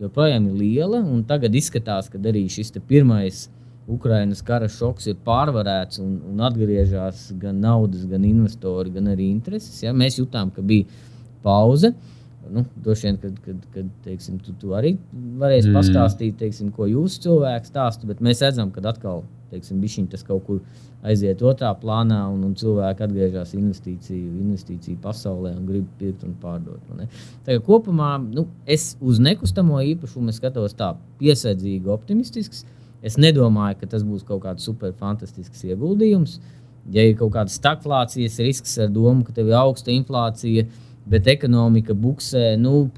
joprojām ir liela, tagad izskatās, ka arī šis pirmais Ukraiņas kara šoks ir pārvarēts un, un atgriežas gan naudas, gan investori, gan arī intereses. Ja? Mēs jutām, ka bija pauze. Uh, nu, droši vien, kad, kad, kad teiksim, tu, tu arī varēsi mm. pastāstīt, teiksim, ko jūsu cilvēks stāsta, bet mēs redzam, ka atkal teiksim, tas kaut kur aiziet otrā plānā, un, un cilvēki atgriežas investīciju, investīciju pasaulē un grib pirkt un pārdot. Tagad, kopumā nu, es uz nekustamo īpašumu skatos tā piesardzīgi, optimistisks. Es nedomāju, ka tas būs kaut kāds super fantastisks ieguldījums. Ja ir kaut kāda stagflācijas risks ar domu, ka tev ir augsta inflācija, tad bet ekonomika buksē. Nu,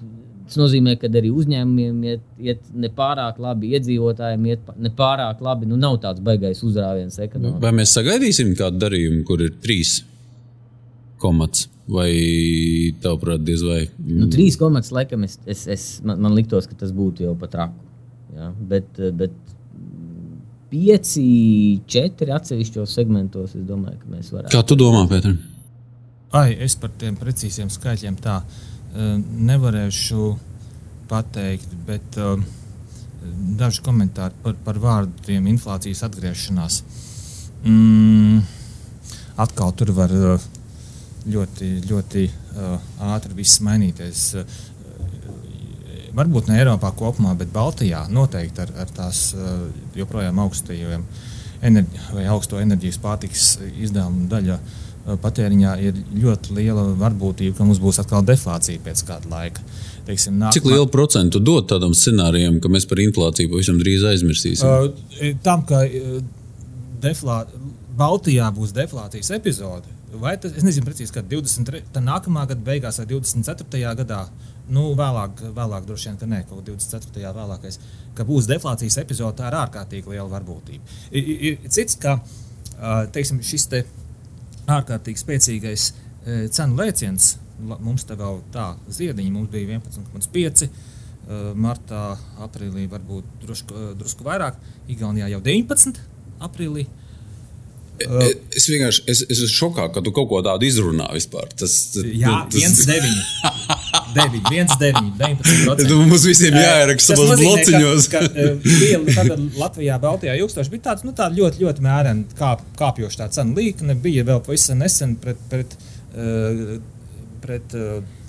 Tas nozīmē, ka arī uzņēmumiem iet, iet nepārāk labi, iedzīvotājiem iet nepārāk labi. Nu, nav tāds baisais uzrāviens ekonomikā. Vai mēs sagaidīsim kādu darījumu, kur ir trīs komats? Vai tavuprāt, diez vai? Nu, trīs komats, laikam, es, es, es, man, man liktos, ka tas būtu jau pat raku. Ja? Bet, bet pieci, četri atsevišķos segmentos, es domāju, ka mēs varētu. Kā tu domā, Pēter? Ai, es par tiem precīziem skaitļiem tā uh, nevarēšu pateikt, bet uh, daži komentāri par, par vārdiem inflācijas atgriešanās. Mm, atkal tur var uh, ļoti, ļoti ātri viss mainīties. Varbūt ne Eiropā kopumā, bet Baltijā noteikti ar, ar tās joprojām augstajiem enerģi, vai augsto enerģijas pārtikas izdevumu daļu patēriņā ir ļoti liela varbūtība, ka mums būs atkal deflācija pēc kāda laika. Teiksim, nākamā... Cik lielu procentu dod tādam scenārijam, ka mēs par inflāciju pavisam drīz aizmirsīsim? Uh, tam, ka uh, deflā... Baltijā būs deflācijas epizode, vai tas, es nezinu precīzi, kad 23. nākamā gada beigās vai 24. gadā, nu, vēlāk, vēlāk droši vien, ka nē, kaut 24. vēlākais, ka būs deflācijas epizode, tā ir ārkārtīgi liela varbūtība. Ir, ir cits, ka teiksim, šis te ārkārtīgi spēcīgais cenu lēciens, mums te vēl tā ziediņa, mums bija 11,5. Martā, aprīlī varbūt drusku, drusku vairāk, Igaunijā jau 19. aprīlī. Es vienkārši es, es esmu šokā, ka tu kaut ko tādu izrunā vispār. Tas, jā, tas... 1,9. 9, 1, 9, 19. Tad mums visiem jāieraksta savos blociņos. Ka, ka, tad Latvijā, Baltijā ilgstoši bija tāds nu, tā ļoti, ļoti mērena kāp, kāpjoša tā cenu līkne. Bija vēl pavisam nesen pret, pret, pret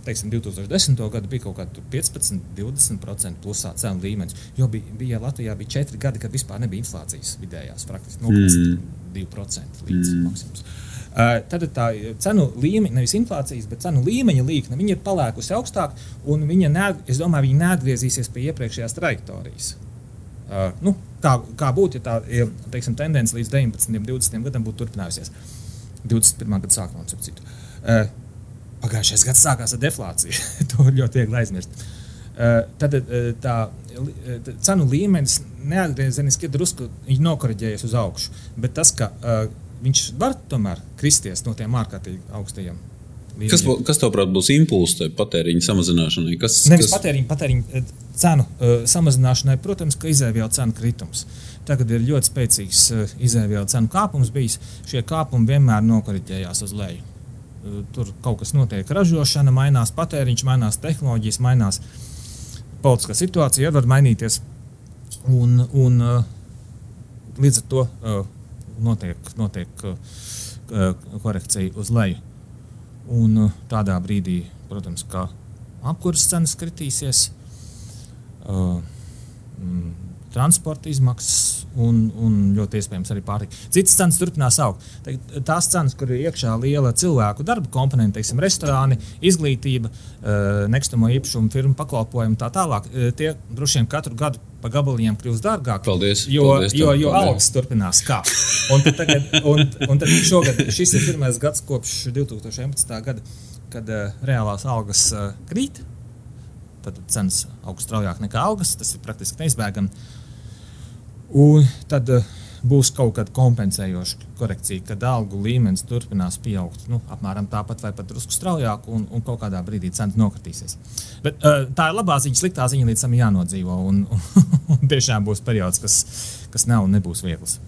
teiksim, 2010. gadu bija kaut kāda 15, 20% plusā cenu līmenis. Jo bija, bija Latvijā bija 4 gadi, kad vispār nebija inflācijas vidējās praktiski 0,2% līdz mm. maksimums. Tad tā cenu līmeņa, nevis inflācijas, bet cenu līmeņa līkne, ir palēkusi augstāk, un viņa, ne, es domāju, viņa neatgriezīsies pie iepriekšējās trajektorijas. Uh, nu, kā, kā būtu, ja tā ja, teiksim, tendence līdz 19, 20 gadam būtu turpinājusies? 21. gada sākumā, ap citu. Uh, Pagājušais gads sākās ar deflāciju. to ļoti viegli aizmirst. Uh, tad uh, tā uh, cenu līmenis neatgriezeniski drusku nokorģējies uz augšu. Bet tas, ka viņš var tomēr kristies no tiem ārkārtīgi augstajiem. Līmeņiem. Kas, kas tavuprāt, būs impulss patēriņa samazināšanai? Kas, Nevis kas... patēriņa, patēriņa cenu uh, samazināšanai, protams, ka izēvielu cenu kritums. Tagad ir ļoti spēcīgs uh, izēvielu cenu kāpums bijis. Šie kāpumi vienmēr nokoriģējās uz leju. Uh, tur kaut kas notiek, ražošana mainās, patēriņš mainās, tehnoloģijas mainās, politiskā situācija var mainīties. Un, un, līdz ar to notiek, notiek korekcija uz leju. Un uh, tādā brīdī, protams, kā apkurses cenas kritīsies, uh, mm, transporta izmaksas un, un ļoti iespējams arī pārtika. Citas cenas turpinās augt. Tās cenas, kur ir iekšā liela cilvēku darba komponente, teiksim, restorāni, izglītība, nekustamo īpašumu firmu pakalpojumu tā tālāk, tie droši vien katru gadu pa gabaliem kļūst dārgāk. Paldies, jo, paldies jo, jo algas turpinās kāpt. Un, tagad, un, un tad šogad šis ir pirmais gads kopš 2011. gada, kad uh, reālās algas uh, krīt. Tad cenas augsts straujāk nekā algas. Tas ir praktiski neizbēgami. Un tad uh, būs kaut kāda kompensējoša korekcija, kad algu līmenis turpinās pieaugt nu, apmēram tāpat vai pat drusku straujāk, un, un kaut kādā brīdī cenas nokritīsies. Bet, uh, tā ir labā ziņa, sliktā ziņa līdz tam jānodzīvo. Un, un, un tiešām būs periods, kas, kas nav un nebūs viegls.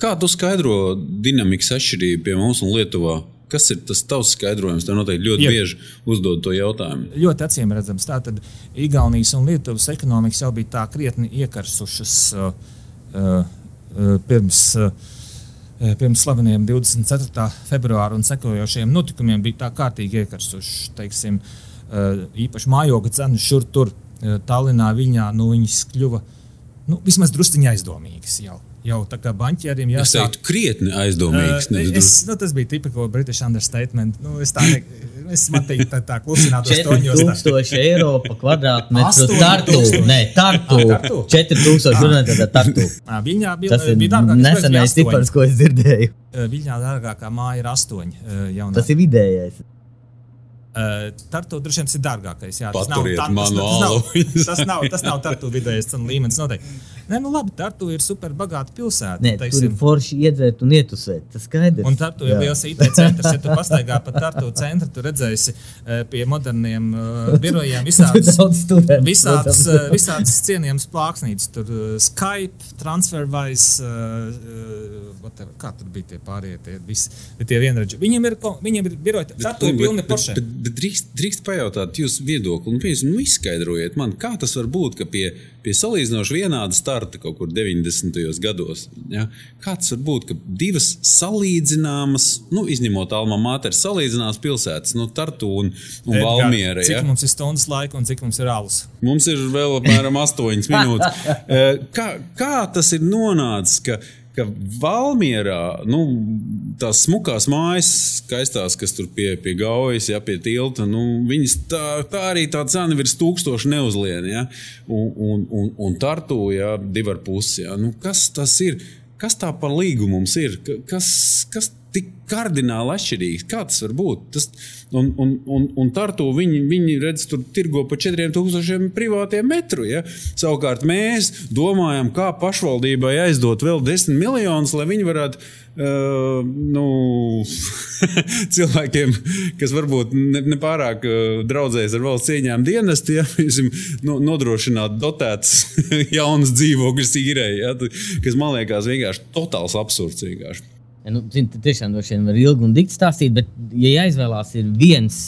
Kā tu skaidro dinamikas atšķirību pie mums un Lietuvā? Kas ir tas tavs skaidrojums? Tev noteikti ļoti Jā. bieži uzdod to jautājumu. Ļoti acīm redzams, tātad Igaunijas un Lietuvas ekonomikas jau bija tā krietni iekarsušas uh, uh, pirms. Uh, Pirms slaveniem 24. februāra un sekojošiem notikumiem bija tā kārtīgi iekarsuši. Teiksim, īpaši mājokļa cenas šur tur, Tallinā, Viņā, nu, viņas kļuva nu, vismaz drusciņā aizdomīgas jau jau tā kā banķieriem jāsaka. Es teiktu, krietni aizdomīgs. Uh, es, nu, tas bija tipisko British understatement. Nu, es tā ne, es matīju tā, tā klusinātos toņos. 4000 eiro pa kvadrātmetru tartu. Nē, tartu. Ah, tartu. 4000 runāt ar tartu. Ah, viņā bija, tas bija dārgāk. Nesenais cipars, ko es dzirdēju. Viņā dārgākā māja ir 8. Jaunā. Tas ir vidējais. Uh, Tartu droši vien ir dārgākais. Jā, tas nav, tā, tas, tas, nav, tas nav tas nav tartu vidējais cenu līmenis. Noteikti. Nē, nu labi, Tartu ir super bagāta pilsēta. Nē, teiksim. tur ir forši iedzert un ietusēt. Tas skaidrs. Un Tartu ir liels IT centrs. Ja tu pastaigā pa Tartu centru, tu redzēsi uh, pie moderniem uh, birojiem visādas, visādas, uh, visādas cienījamas plāksnītes. Tur uh, Skype, TransferWise, uh, whatever, kā tur bija tie pārējie, tie visi tie vienredzi. Viņiem ir, viņiem ir biroji, Tartu ir pilni bet drīkst, drīkst pajautāt jūsu viedokli, un pēc, nu, izskaidrojiet man, kā tas var būt, ka pie, pie salīdzinoši vienāda starta kaut kur 90. gados, ja, kā tas var būt, ka divas salīdzināmas, nu, izņemot Alma Māteru, salīdzināmas pilsētas, nu, Tartu un, un Valmiera. Cik ja? mums ir stundas laika un cik mums ir alus? Mums ir vēl apmēram 8 minūtes. Eh, kā, kā tas ir nonācis? Ka, Valmjerā nu, tās smukās mājas, skaistās, kas tur pie, pie gaujas, ja pie tilta, nu, viņas tā, tā arī tā cena virs tūkstoša neuzlien. Ja? Un, un, un, un tartu, ja divi ar pusi. Ja? Nu, kas tas ir? Kas tā par līgumu mums ir? Kas, kas tik kardināli atšķirīgs? Kā tas var būt? Tas, un, un, un, un Tartu viņi, viņi redz, tur tirgo pa 4000 privātiem metru. Ja? Savukārt mēs domājam, kā pašvaldībai aizdot vēl 10 miljonus, lai viņi varētu. Uh, nu, cilvēkiem, kas varbūt nepārāk ne, ne draudzējas ar valsts ieņēmumu dienestu, ja piemēram, no, nodrošināt dotētas jaunas dzīvokļus īrēji, ja, kas man liekas vienkārši totāls absurds. Vienkārši. Ja, nu, zin, tiešām droši vien var ilgi un dikti stāstīt, bet, ja jāizvēlās viens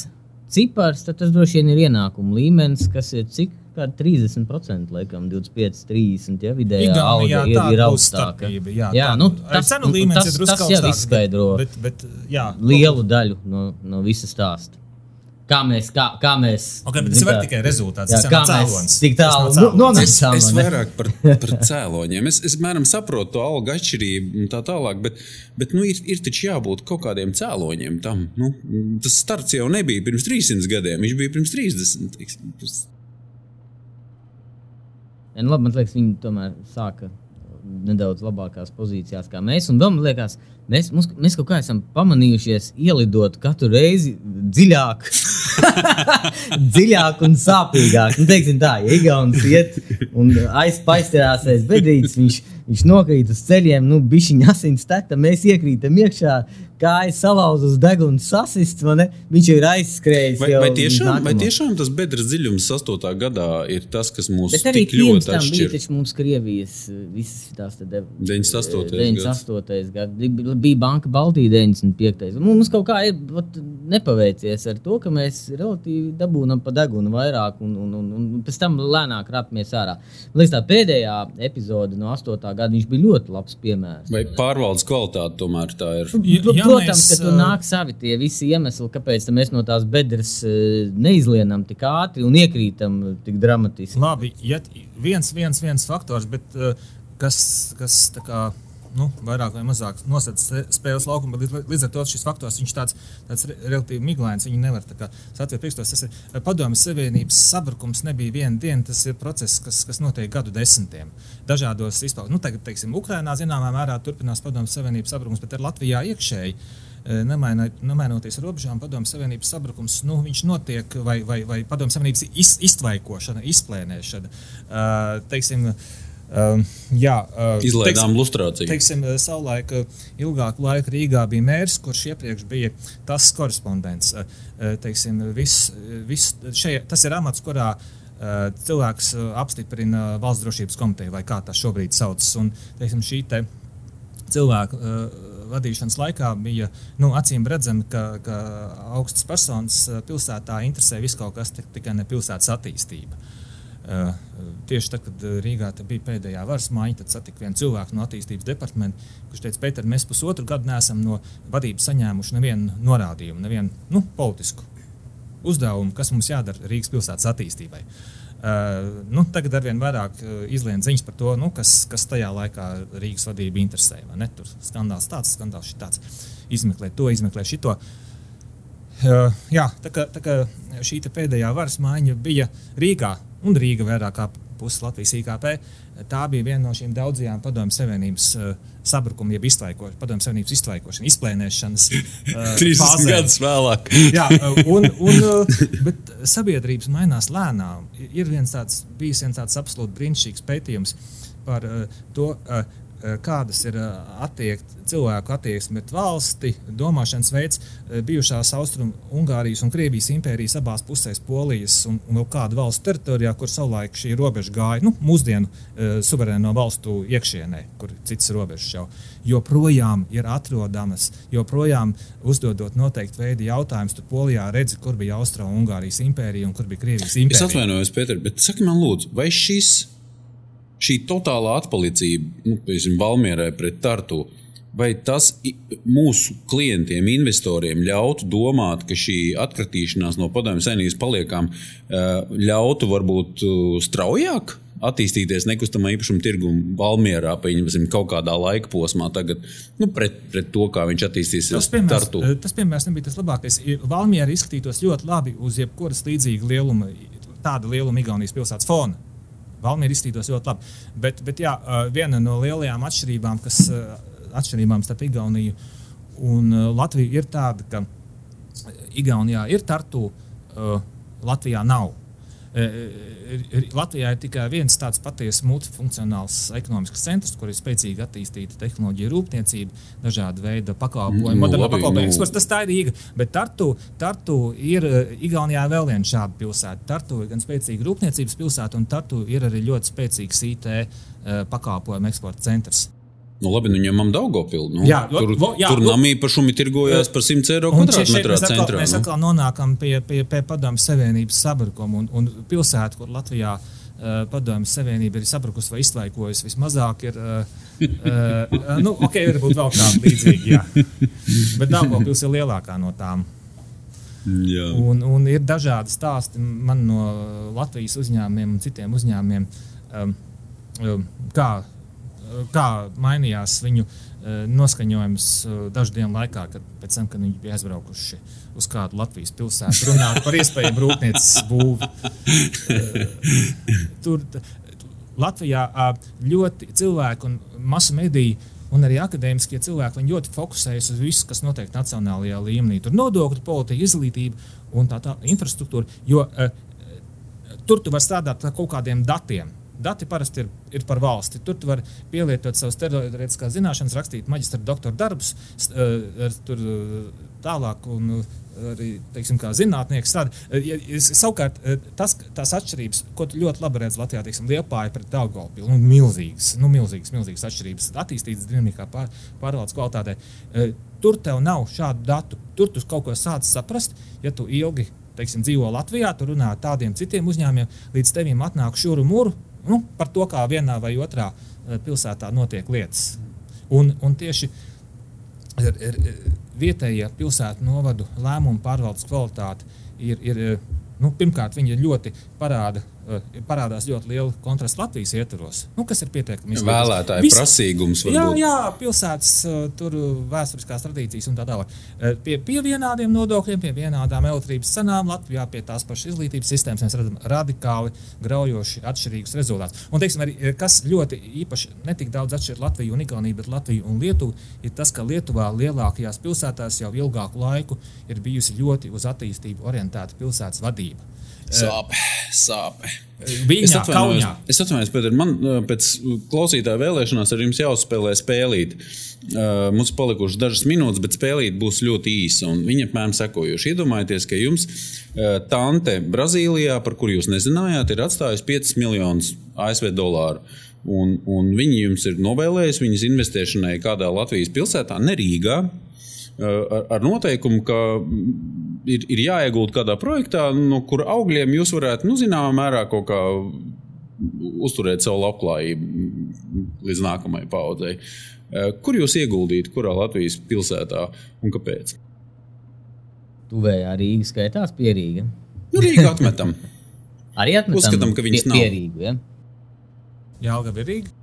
cipars, tad tas droši vien ir ienākuma līmenis, kas ir cik kāda 30%, laikam, 25, 30. Ja, vidējā Igaunijā alga ir, ir augstāka. Jā, jā nu, tas, līmenis tas, ir tas jau izskaidro bet, bet, jā, lielu daļu no, no visa stāsta. Kā mēs, kā, kā mēs. Okay, bet tas var tikai rezultāts. Jā, kā mēs tik tālu nu, nonācām. Es, es vairāk par, par cēloņiem. Es, es mēram saprotu to algu atšķirību un tā tālāk, bet, bet nu, ir, ir taču jābūt kaut kādiem cēloņiem tam. Nu, tas starts jau nebija pirms 300 gadiem, viņš bija pirms 30. Tiksim. Ja, nu, labi, man liekas, viņi tomēr sāka nedaudz labākās pozīcijās kā mēs. Un vēl man liekas, mēs, mums, mēs kaut kā esam pamanījušies ielidot katru reizi dziļāk, dziļāk un sāpīgāk. Nu, teiksim tā, ja Igaunis iet un aizpaistirās aiz bedrītes, viņš, viņš nokrīt uz ceļiem, nu, bišķiņa asins tekta, mēs iekrītam iekšā kājas salauztas, deguns sasists, viņš ir aizskrējis. Vai, vai, tiešām, vai tiešām tas bedres dziļums 8. gadā ir tas, kas mūs tik ļoti atšķir? Bija taču mums Krievijas visas tās 98. 98. gads. Bija Banka Baltija 95. Mums kaut kā ir vat, nepaveicies ar to, ka mēs relatīvi dabūnam pa degunu vairāk un, un, un, un pēc tam lēnāk rapjamies ārā. Liekas, tā pēdējā epizode no 8. gada viņš bija ļoti labs piemērs. Vai pārvaldes kvalitāte tomēr tā ir? Jā, protams, ka tur nāk savi tie visi iemesli, kāpēc mēs no tās bedres neizlienam tik ātri un iekrītam tik dramatiski. Labi, ja viens, viens, viens faktors, bet kas, kas tā kā nu, vairāk vai mazāk nosacīts spēles laukumu, bet līdz, līdz ar to šis faktors ir tāds, tāds relatīvi miglains. Viņi nevar satvērt priekšstos. Tas ir padomjas Savienības sabrukums, nebija viena diena. Tas ir process, kas, kas notiek gadu desmitiem. Dažādos izpausmēs, nu, tagad, teiksim, Ukrainā zināmā mērā turpinās padomjas Savienības sabrukums, bet ar Latvijā iekšēji. Nemainoties robežām, padomjas Savienības sabrukums, nu, notiek, vai, vai, vai padomjas Savienības iz, iztvaikošana, izplēnēšana. Uh, teiksim, uh, Uh, jā, uh, Izlaidām teiksim, lustrāciju. Teiksim, savulaik ilgāku laiku Rīgā bija mērs, kurš iepriekš bija tas korespondents. Uh, teiksim, vis, vis, šeit, tas ir amats, kurā uh, cilvēks apstiprina valsts drošības komiteju, vai kā tā šobrīd saucas. Un, teiksim, šī te cilvēku uh, vadīšanas laikā bija nu, acīm redzami, ka, ka augstas personas pilsētā interesē viss kaut kas, tikai ne pilsētas attīstība. Uh, tieši tad, kad Rīgā bija pēdējā varas maiņa, tad satika vienu cilvēku no attīstības departamenta, kurš teica, Pēter, mēs pusotru gadu neesam no vadības saņēmuši nevienu norādījumu, nevienu nu, politisku uzdevumu, kas mums jādara Rīgas pilsētas attīstībai. Uh, nu, tagad ar vien vairāk uh, izlien ziņas par to, nu, kas, kas tajā laikā Rīgas vadību interesēja. Tur skandāls tāds, skandāls tāds, izmeklēt to, izmeklēt šito. Uh, jā, tā kā, tā kā šī pēdējā varas maiņa bija Rīgā, un Rīga vairāk kā pusi Latvijas IKP. Tā bija viena no šīm daudzajām padomju savienības uh, sabrukuma, jeb iztvaikošanas, padomju savienības iztvaikošanas, izplēnēšanas. Uh, 30 gadus vēlāk. Jā, un, un, uh, bet sabiedrības mainās lēnām. Ir viens tāds, bijis viens tāds absolūti brīnišķīgs pētījums par uh, to, uh, Eh, kādas ir eh, attiekt, cilvēku attieksme pret valsti, domāšanas veids eh, bijušās Austrumijas un Krievijas impērijas abās pusēs, Polijas un, un vēl kādu valstu teritorijā, kur savulaik šī robeža gāja nu, mūsdienu suverēno valstu iekšienē, kur citas robežas jau joprojām ir atrodamas, joprojām uzdodot noteikti veidu jautājumus. Tu Polijā redzi, kur bija Austrumijas impērija un kur bija Krievijas impērija. Es atvainojos, Pēter, bet saki man, lūdzu, vai šis šī totālā atpalicība, nu, piemēram, Valmierai pret Tartu, vai tas mūsu klientiem, investoriem ļautu domāt, ka šī atkritīšanās no padomju saimnības paliekām ļautu varbūt straujāk attīstīties nekustamā īpašuma tirgu Valmjerā, pieņemsim, kaut kādā laika posmā, tagad, nu, pret, pret to, kā viņš attīstīsies. Tas piemērs, Tartu. tas piemērs nebija tas labākais. Valmjerā izskatītos ļoti labi uz jebkuras līdzīga lieluma, tāda lieluma Igaunijas pilsētas fona. Valmjerā izskatītos ļoti labi. Bet, bet jā, viena no lielajām atšķirībām, kas atšķirībām starp Igauniju un Latviju ir tāda, ka Igaunijā ir tartu, Latvijā nav. Latvijā ir tikai viens tāds patiesi multifunkcionāls ekonomisks centrs, kur ir spēcīgi attīstīta tehnoloģija, rūpniecība, dažāda veida pakalpojumi, Nu, moderna labi, pakalpojuma nu. eksports. Tas tā ir Rīga. Bet Tartu, Tartu ir Igaunijā vēl viena šāda pilsēta. Tartu ir gan spēcīga rūpniecības pilsēta, un Tartu ir arī ļoti spēcīgs IT eh, pakalpojumu eksporta centrs. Nu, labi, nu ņemam Daugopilu. Nu, Jā, tur lo- jā, tur lo- namī pašumi tirgojās par 100 eiro kvadrātmetrā mēs atkal, centrā. mēs nu. atkal nonākam pie, pie, pie padomju savienības sabrukuma. Un, un pilsēta, kur Latvijā uh, padomju savienība ir sabrukusi vai izslaikojusi, vismazāk ir. Uh, uh, nu, ok, varbūt vēl kāda līdzīga. jā. Bet Dārgopils ir lielākā no tām. Jā. Un, un ir dažādi stāsti man no Latvijas uzņēmumiem un citiem uzņēmumiem, um, um, kā, kā mainījās viņu uh, noskaņojums uh, dažu dienu laikā, kad, tam, kad viņi bija aizbraukuši uz kādu Latvijas pilsētu, runāt par iespējamu rūpnīcas būvi. Uh, Tur Latvijā ļoti cilvēku un masu mediju. Un arī akadēmiskie cilvēki ļoti fokusējas uz visu, kas notiek nacionālajā līmenī. Tur nodokļu politika, izglītība un tā tālāk, infrastruktūra. Jo uh, tur tu vari strādāt ar kaut kādiem datiem. Dati parasti ir, ir par valsti. Tur tu vari pielietot savas teorētiskās zināšanas, rakstīt maģistra doktora darbus, eh, tur eh, tālāk, un eh, arī teiksim, zinātnieks. Tāda. Eh, ja- Savukārt, tas, tās atšķirības, ko ļoti labi redz Latvijā, teiksim, Liepāja pret Daugavpilu, nu, milzīgas, nu, milzīgas, milzīgas atšķirības, attīstītas dinamikā, pār, pārvaldes kvalitātē. Tur tev nav šādu datu. Tur tu kaut ko sāc saprast, ja tu ilgi teiksim, dzīvo Latvijā, tu runā ar tādiem citiem uzņēmumiem, līdz tevim atnāk šuru mūru nu, par to, kā vienā vai otrā eh, pilsētā notiek lietas. Un, un tieši ir, ir, ir vietējie pilsētu novadu lēmumu pārvaldes kvalitāte ir, ir eh, nu, pirmkārt, viņi ļoti parāda. Eh, Parādās ļoti liela kontrasta Latvijas ietvaros, nu, kas ir pietiekami izglītots. Vēlētāju Vis- prasīgums var Jā, jā, pilsētas uh, tur vēsturiskās tradīcijas un tā tālāk. Pie, pie vienādiem nodokļiem, pie vienādām elektrības cenām Latvijā, pie tās pašas izglītības sistēmas mēs redzam radikāli graujoši atšķirīgus rezultātus. Un, teiksim, arī, eh, kas ļoti īpaši netik daudz atšķir Latviju un Igauniju, bet Latviju un Lietuvu, ir tas, ka Lietuvā lielākajās pilsētās jau ilgāku laiku ir bijusi ļoti uz attīstību orientēta pilsētas vadība. Sāp, sāp. Es Viņa atvainojos, kaunijā. es atvainojos, Pēter, man uh, pēc klausītāja vēlēšanās ar jums jāuzspēlē spēlīt. Uh, mums palikušas dažas minūtes, bet spēlīt būs ļoti īsa. un Viņa apmēram sekojuši. Iedomājieties, ka jums uh, tante Brazīlijā, par kuru jūs nezinājāt, ir atstājusi 5 miljonus ASV dolāru. Un, un viņi jums ir novēlējuši viņas investēšanai kādā Latvijas pilsētā, ne Rīgā, ar, ar noteikumu, ka ir, ir jāiegūt kādā projektā, no kura augļiem jūs varētu, nu, zināmā mērā, kaut kā uzturēt savu labklājību līdz nākamajai paudzei. Kur jūs ieguldītu, kurā Latvijas pilsētā un kāpēc? Tuvējā Rīga skaitās pierīga. Nu, Rīgā atmetam. Arī atmetam Uzskatām, ka viņas pie, nav. pierīgu. Ja? Jālgava ir Rīga,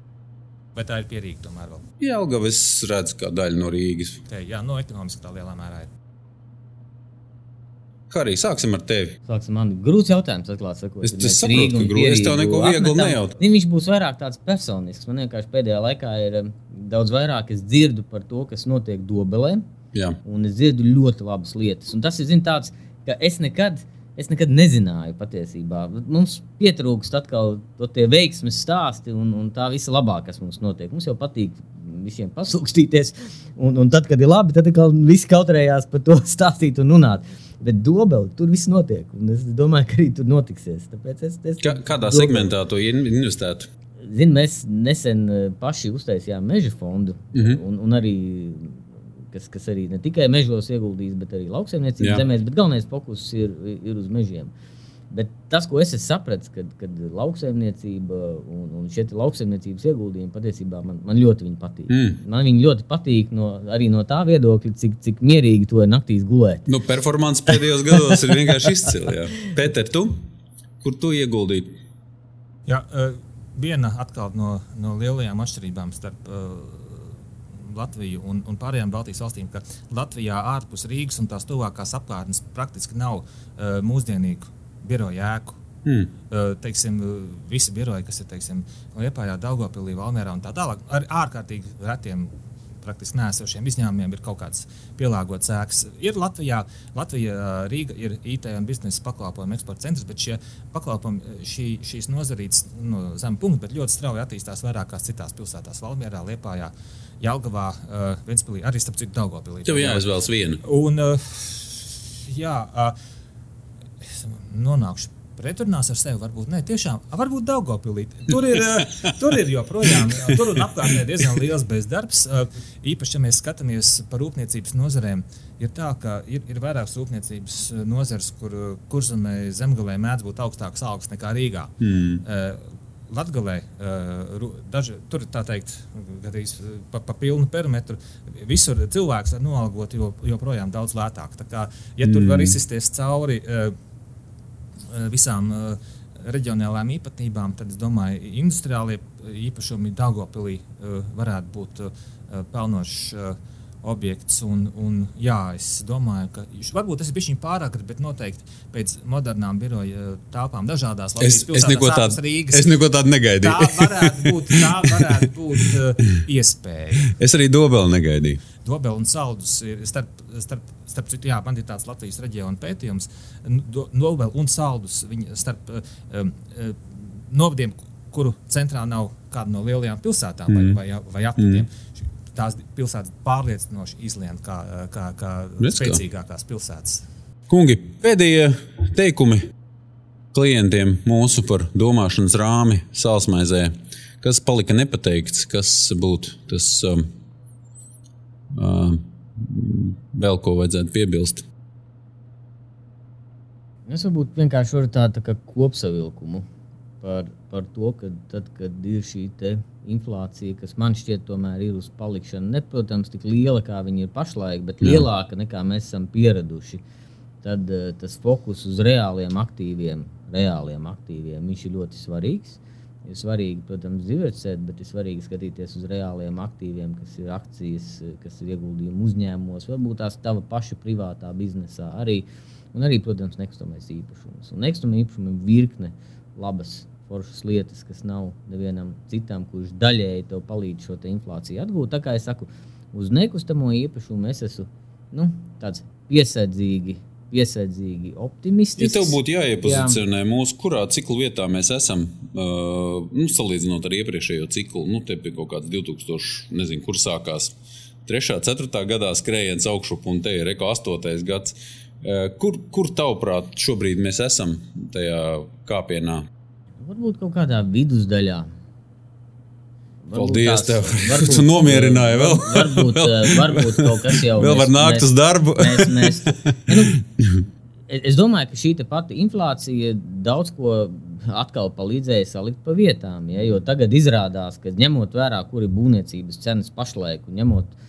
bet tā ir pierīga tomēr vēl. Jelgava es redzu kā daļu no Rīgas. Te, jā, no ekonomiski tā lielā mērā ir. Kā arī sāksim ar tevi. Sāksim, man grūts jautājums, atklāt sakot. Es- es saprotu, ka grūti. Es tev neko viegli apmetam. nejautāju. Viņš būs vairāk tāds personisks. Man vienkārši pēdējā laikā ir um, daudz vairāk es dzirdu par to, kas notiek Dobelē. Jā. Un es dzirdu ļoti labas lietas. Un tas ir zin, tāds, ka es nekad, es nekad nezināju patiesībā. Mums pietrūkst atkal tie veiksmes stāsti un, un tā visa labā, kas mums notiek. Mums jau patīk visiem pasūkstīties. Un, un tad, kad ir labi, tad visi kautrējās par to stāstīt un runāt. Bet dobeli tur viss notiek. Un es domāju, ka arī tur notiksies. Tāpēc es, es Kā, kādā Dobeli- segmentā in- investētu? Zin, mēs nesen eh, paši uztaisījām meža fondu. Mm. -hmm. un, un arī, kas, kas arī ne tikai mežos ieguldīs, bet arī lauksaimniecības zemēs. Bet galvenais fokus ir, ir uz mežiem. Bet tas, ko es esmu sapratis, kad, kad lauksaimniecība un, un šie lauksaimniecības ieguldījumi patiesībā man, man ļoti patīk. Mm. Man viņi ļoti patīk no, arī no tā viedokļa, cik, cik mierīgi to ir naktīs gulēt. Nu, performance pēdējos gados ir vienkārši izcila. Pēter, tu? Kur tu ieguldītu? Jā, eh, viena atkal no, no lielajām atšķirībām starp uh, Latviju un, un pārējām Baltijas valstīm, ka Latvijā ārpus Rīgas un tās tuvākās apkārtnes praktiski nav uh, mūsdienīgu biroju ēku. Hmm. Uh, teiksim, visi biroji, kas ir teiksim, Lietpājā, Daugopilī, Valmērā un tā tālāk, ar ārkārtīgi retiem praktiski nesošiem izņēmumiem ir kaut kāds pielāgots ēkas. Ir Latvijā, Latvija, Rīga ir IT un biznesa pakalpojumu eksporta centrs, bet šie pakalpojumi, šī, šīs nozarītes no zem punkta, bet ļoti strauji attīstās vairākās citās pilsētās, Valmjerā, Liepājā, Jelgavā, uh, Ventspilī, arī starp citu Daugopilī. Tev jāizvēlas viena. Un, uh, jā, uh, nonākšu pretrunās ar sevi. Varbūt ne, tiešām, varbūt Daugopilī. Tur ir, uh, tur ir joprojām, tur un apkārtnē diezgan liels bezdarbs. Uh, īpaši, ja mēs skatāmies par rūpniecības nozarēm, ir tā, ka ir, ir vairākas rūpniecības nozares, kur kurzemē zemgalē mēdz būt augstāks algas nekā Rīgā. Mm. Uh, daži, tur ir tā teikt, gandrīz pa, pa pilnu perimetru. Visur cilvēks var noalgot jo, joprojām daudz lētāk. Tā kā, ja tur mm. var izsisties cauri uh, visām uh, reģionālām īpatnībām, tad es domāju, ka industriālie īpašumi Dāngopilī uh, varētu būt pelnošs. Uh, objekts. Un, un, jā, es domāju, ka varbūt tas ir bijis pārāk, bet noteikti pēc modernām biroja telpām dažādās Latvijas es, es neko tādu, Rīgas, es neko tādu negaidīju. Tā varētu būt, tā varētu būt uh, iespēja. Es arī dobeli negaidīju. Dobeli un saldus ir starp, starp, starp citu, jā, man ir tāds Latvijas reģiona pētījums. Dobeli un saldus starp um, novadiem, kuru centrā nav kāda no lielajām pilsētām mm. vai, vai, vai apvidiem. Mm tās pilsētas pārliecinoši izlien kā, kā, kā spēcīgākās pilsētas. Kungi, pēdējie teikumi klientiem mūsu par domāšanas rāmi sālsmaizē. Kas palika nepateikts, kas būtu tas um, uh, vēl ko vajadzētu piebilst? Es varbūt vienkārši varu tādu tā kopsavilkumu par, par to, ka tad, kad ir šī inflācija, kas man šķiet, tomēr ir uz palikšanu, ne, protams, tik liela, kā viņa ir pašlaik, bet Jā. lielāka nekā mēs esam pieraduši, tad uh, tas fokus uz reāliem aktīviem, reāliem aktīviem ir ļoti svarīgs. Ir svarīgi, protams, diversificēt, bet ir svarīgi skatīties uz reāliem aktīviem, kas ir akcijas, kas ir ieguldījumi uzņēmumos, varbūt tās tava paša privātā biznesā arī. Un arī, protams, nekustamais īpašums. Un nekustamā īpašuma ir virkne labas foršas lietas, kas nav nevienam citam, kurš daļēji tev palīdz šo te inflāciju atgūt. Tā kā es saku, uz nekustamo īpašumu es esmu nu, tāds piesardzīgi. Piesardzīgi, optimistisks. Ja tev būtu jāiepozicionē jā. mūsu, kurā ciklu vietā mēs esam, uh, nu, salīdzinot ar iepriekšējo ciklu, nu, te bija kaut kāds 2000, nezinu, kur sākās 3. un 4. gadā skrējiens augšup, un te ir reko 8. gads. Uh, kur, kur tavuprāt, šobrīd mēs esam tajā kāpienā? Varbūt kaut kādā vidusdaļā. Varbūt Paldies, tās, tev. Varbūt, tu nomierināji vēl. Varbūt, varbūt kaut kas jau. Vēl var nākt mēs, uz darbu. mēs, mēs, nu, es domāju, ka šī pati inflācija daudz ko atkal palīdzēja salikt pa vietām. Ja, jo tagad izrādās, ka ņemot vērā, kur ir būvniecības cenas pašlaik, un ņemot vērā,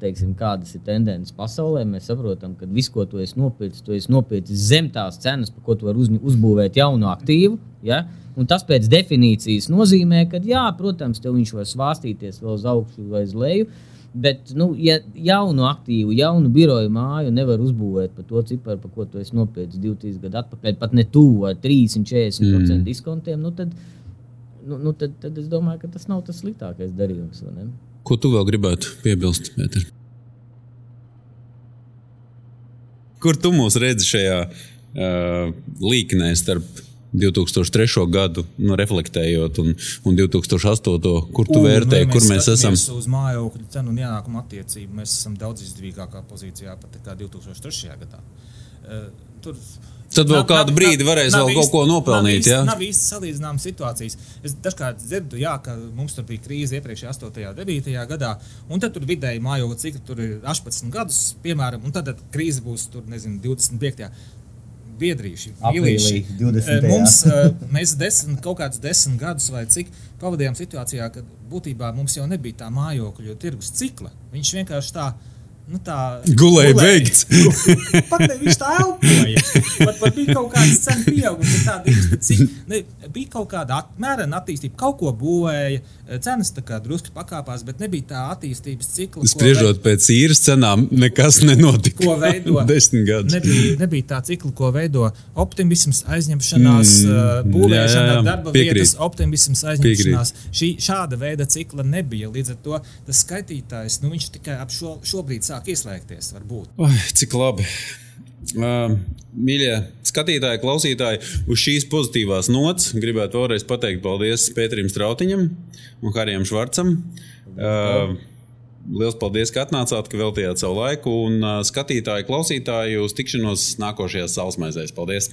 teiksim, kādas ir tendences pasaulē, mēs saprotam, ka viss, ko tu esi nopircis, tu esi nopircis zem tās cenas, par ko tu vari uz, uzbūvēt jaunu aktīvu. Ja? Un tas pēc definīcijas nozīmē, ka, jā, protams, tev viņš var svārstīties vēl uz augšu vai uz leju. Bet, nu, ja jaunu aktīvu, jaunu biroju māju nevar uzbūvēt par to ciparu, par ko tu esi nopircis 2-3 gadu atpakaļ, pat ne tuvu ar 30-40% mm. diskontiem, nu tad, nu, nu tad, tad es domāju, ka tas nav tas sliktākais darījums. Ko tu vēl gribētu piebilst, Pēter? Kur tu mūs redzi šajā uh, līknē starp 2003. gadu nu, reflektējot, un, un 2008. kur tu vērtēji, kur mēs esam? Uz mājokļu cenu un ienākumu attiecību mēs esam daudz izdevīgākā pozīcijā pat nekā 2003. gadā. Uh, tur Tad vēl nav, kādu nav, brīdi varēs nav, vēl kaut ko nopelnīt. Nav īsti, nav īsti salīdzināmas situācijas. Es dažkārt dzirdu, jā, ka mums tur bija krīze iepriekšējā 8. un 9. gadā, un tad tur vidēji mājokļa cikli tur ir 18 gadus, piemēram, un tad krīze būs tur, nezinu, 25 biedrīši, mīlīši. Mums, mēs desmit, kaut kādus desmit gadus vai cik pavadījām situācijā, kad būtībā mums jau nebija tā mājokļu tirgus cikla. Viņš vienkārši tā nu, tā Gulēja beigts. Pat viņš tā elpoja. Pat, pat bija kaut kāds cenu pieaugums, bet tāda īsta bija kaut kāda apmērena attīstība, kaut ko būvēja, cenas tā kā drusku pakāpās, bet nebija tā attīstības cikla. Spriežot pēc īres cenām, nekas nenotika. ko veido. Desmit gadus. Nebija, nebija tā cikla, ko veido optimisms, aizņemšanās, Mm, būvēšana, jā, jā, darba piekrīt. vietas, optimisms, aizņemšanās. Šī, šāda veida cikla nebija. Līdz ar to tas skaitītājs nu, viņš tikai ap šo, šobrīd sāk ieslēgties. Varbūt. Ai, cik labi. Uh, mīļie skatītāji, klausītāji, uz šīs pozitīvās nots gribētu vēlreiz pateikt paldies Pēterim Strautiņam un Harijam Švarcam. Uh, Lielas paldies, ka atnācāt, ka veltījāt savu laiku. Un uh, skatītāji, klausītāji, uz tikšanos nākošajās saulesmaizēs. Paldies!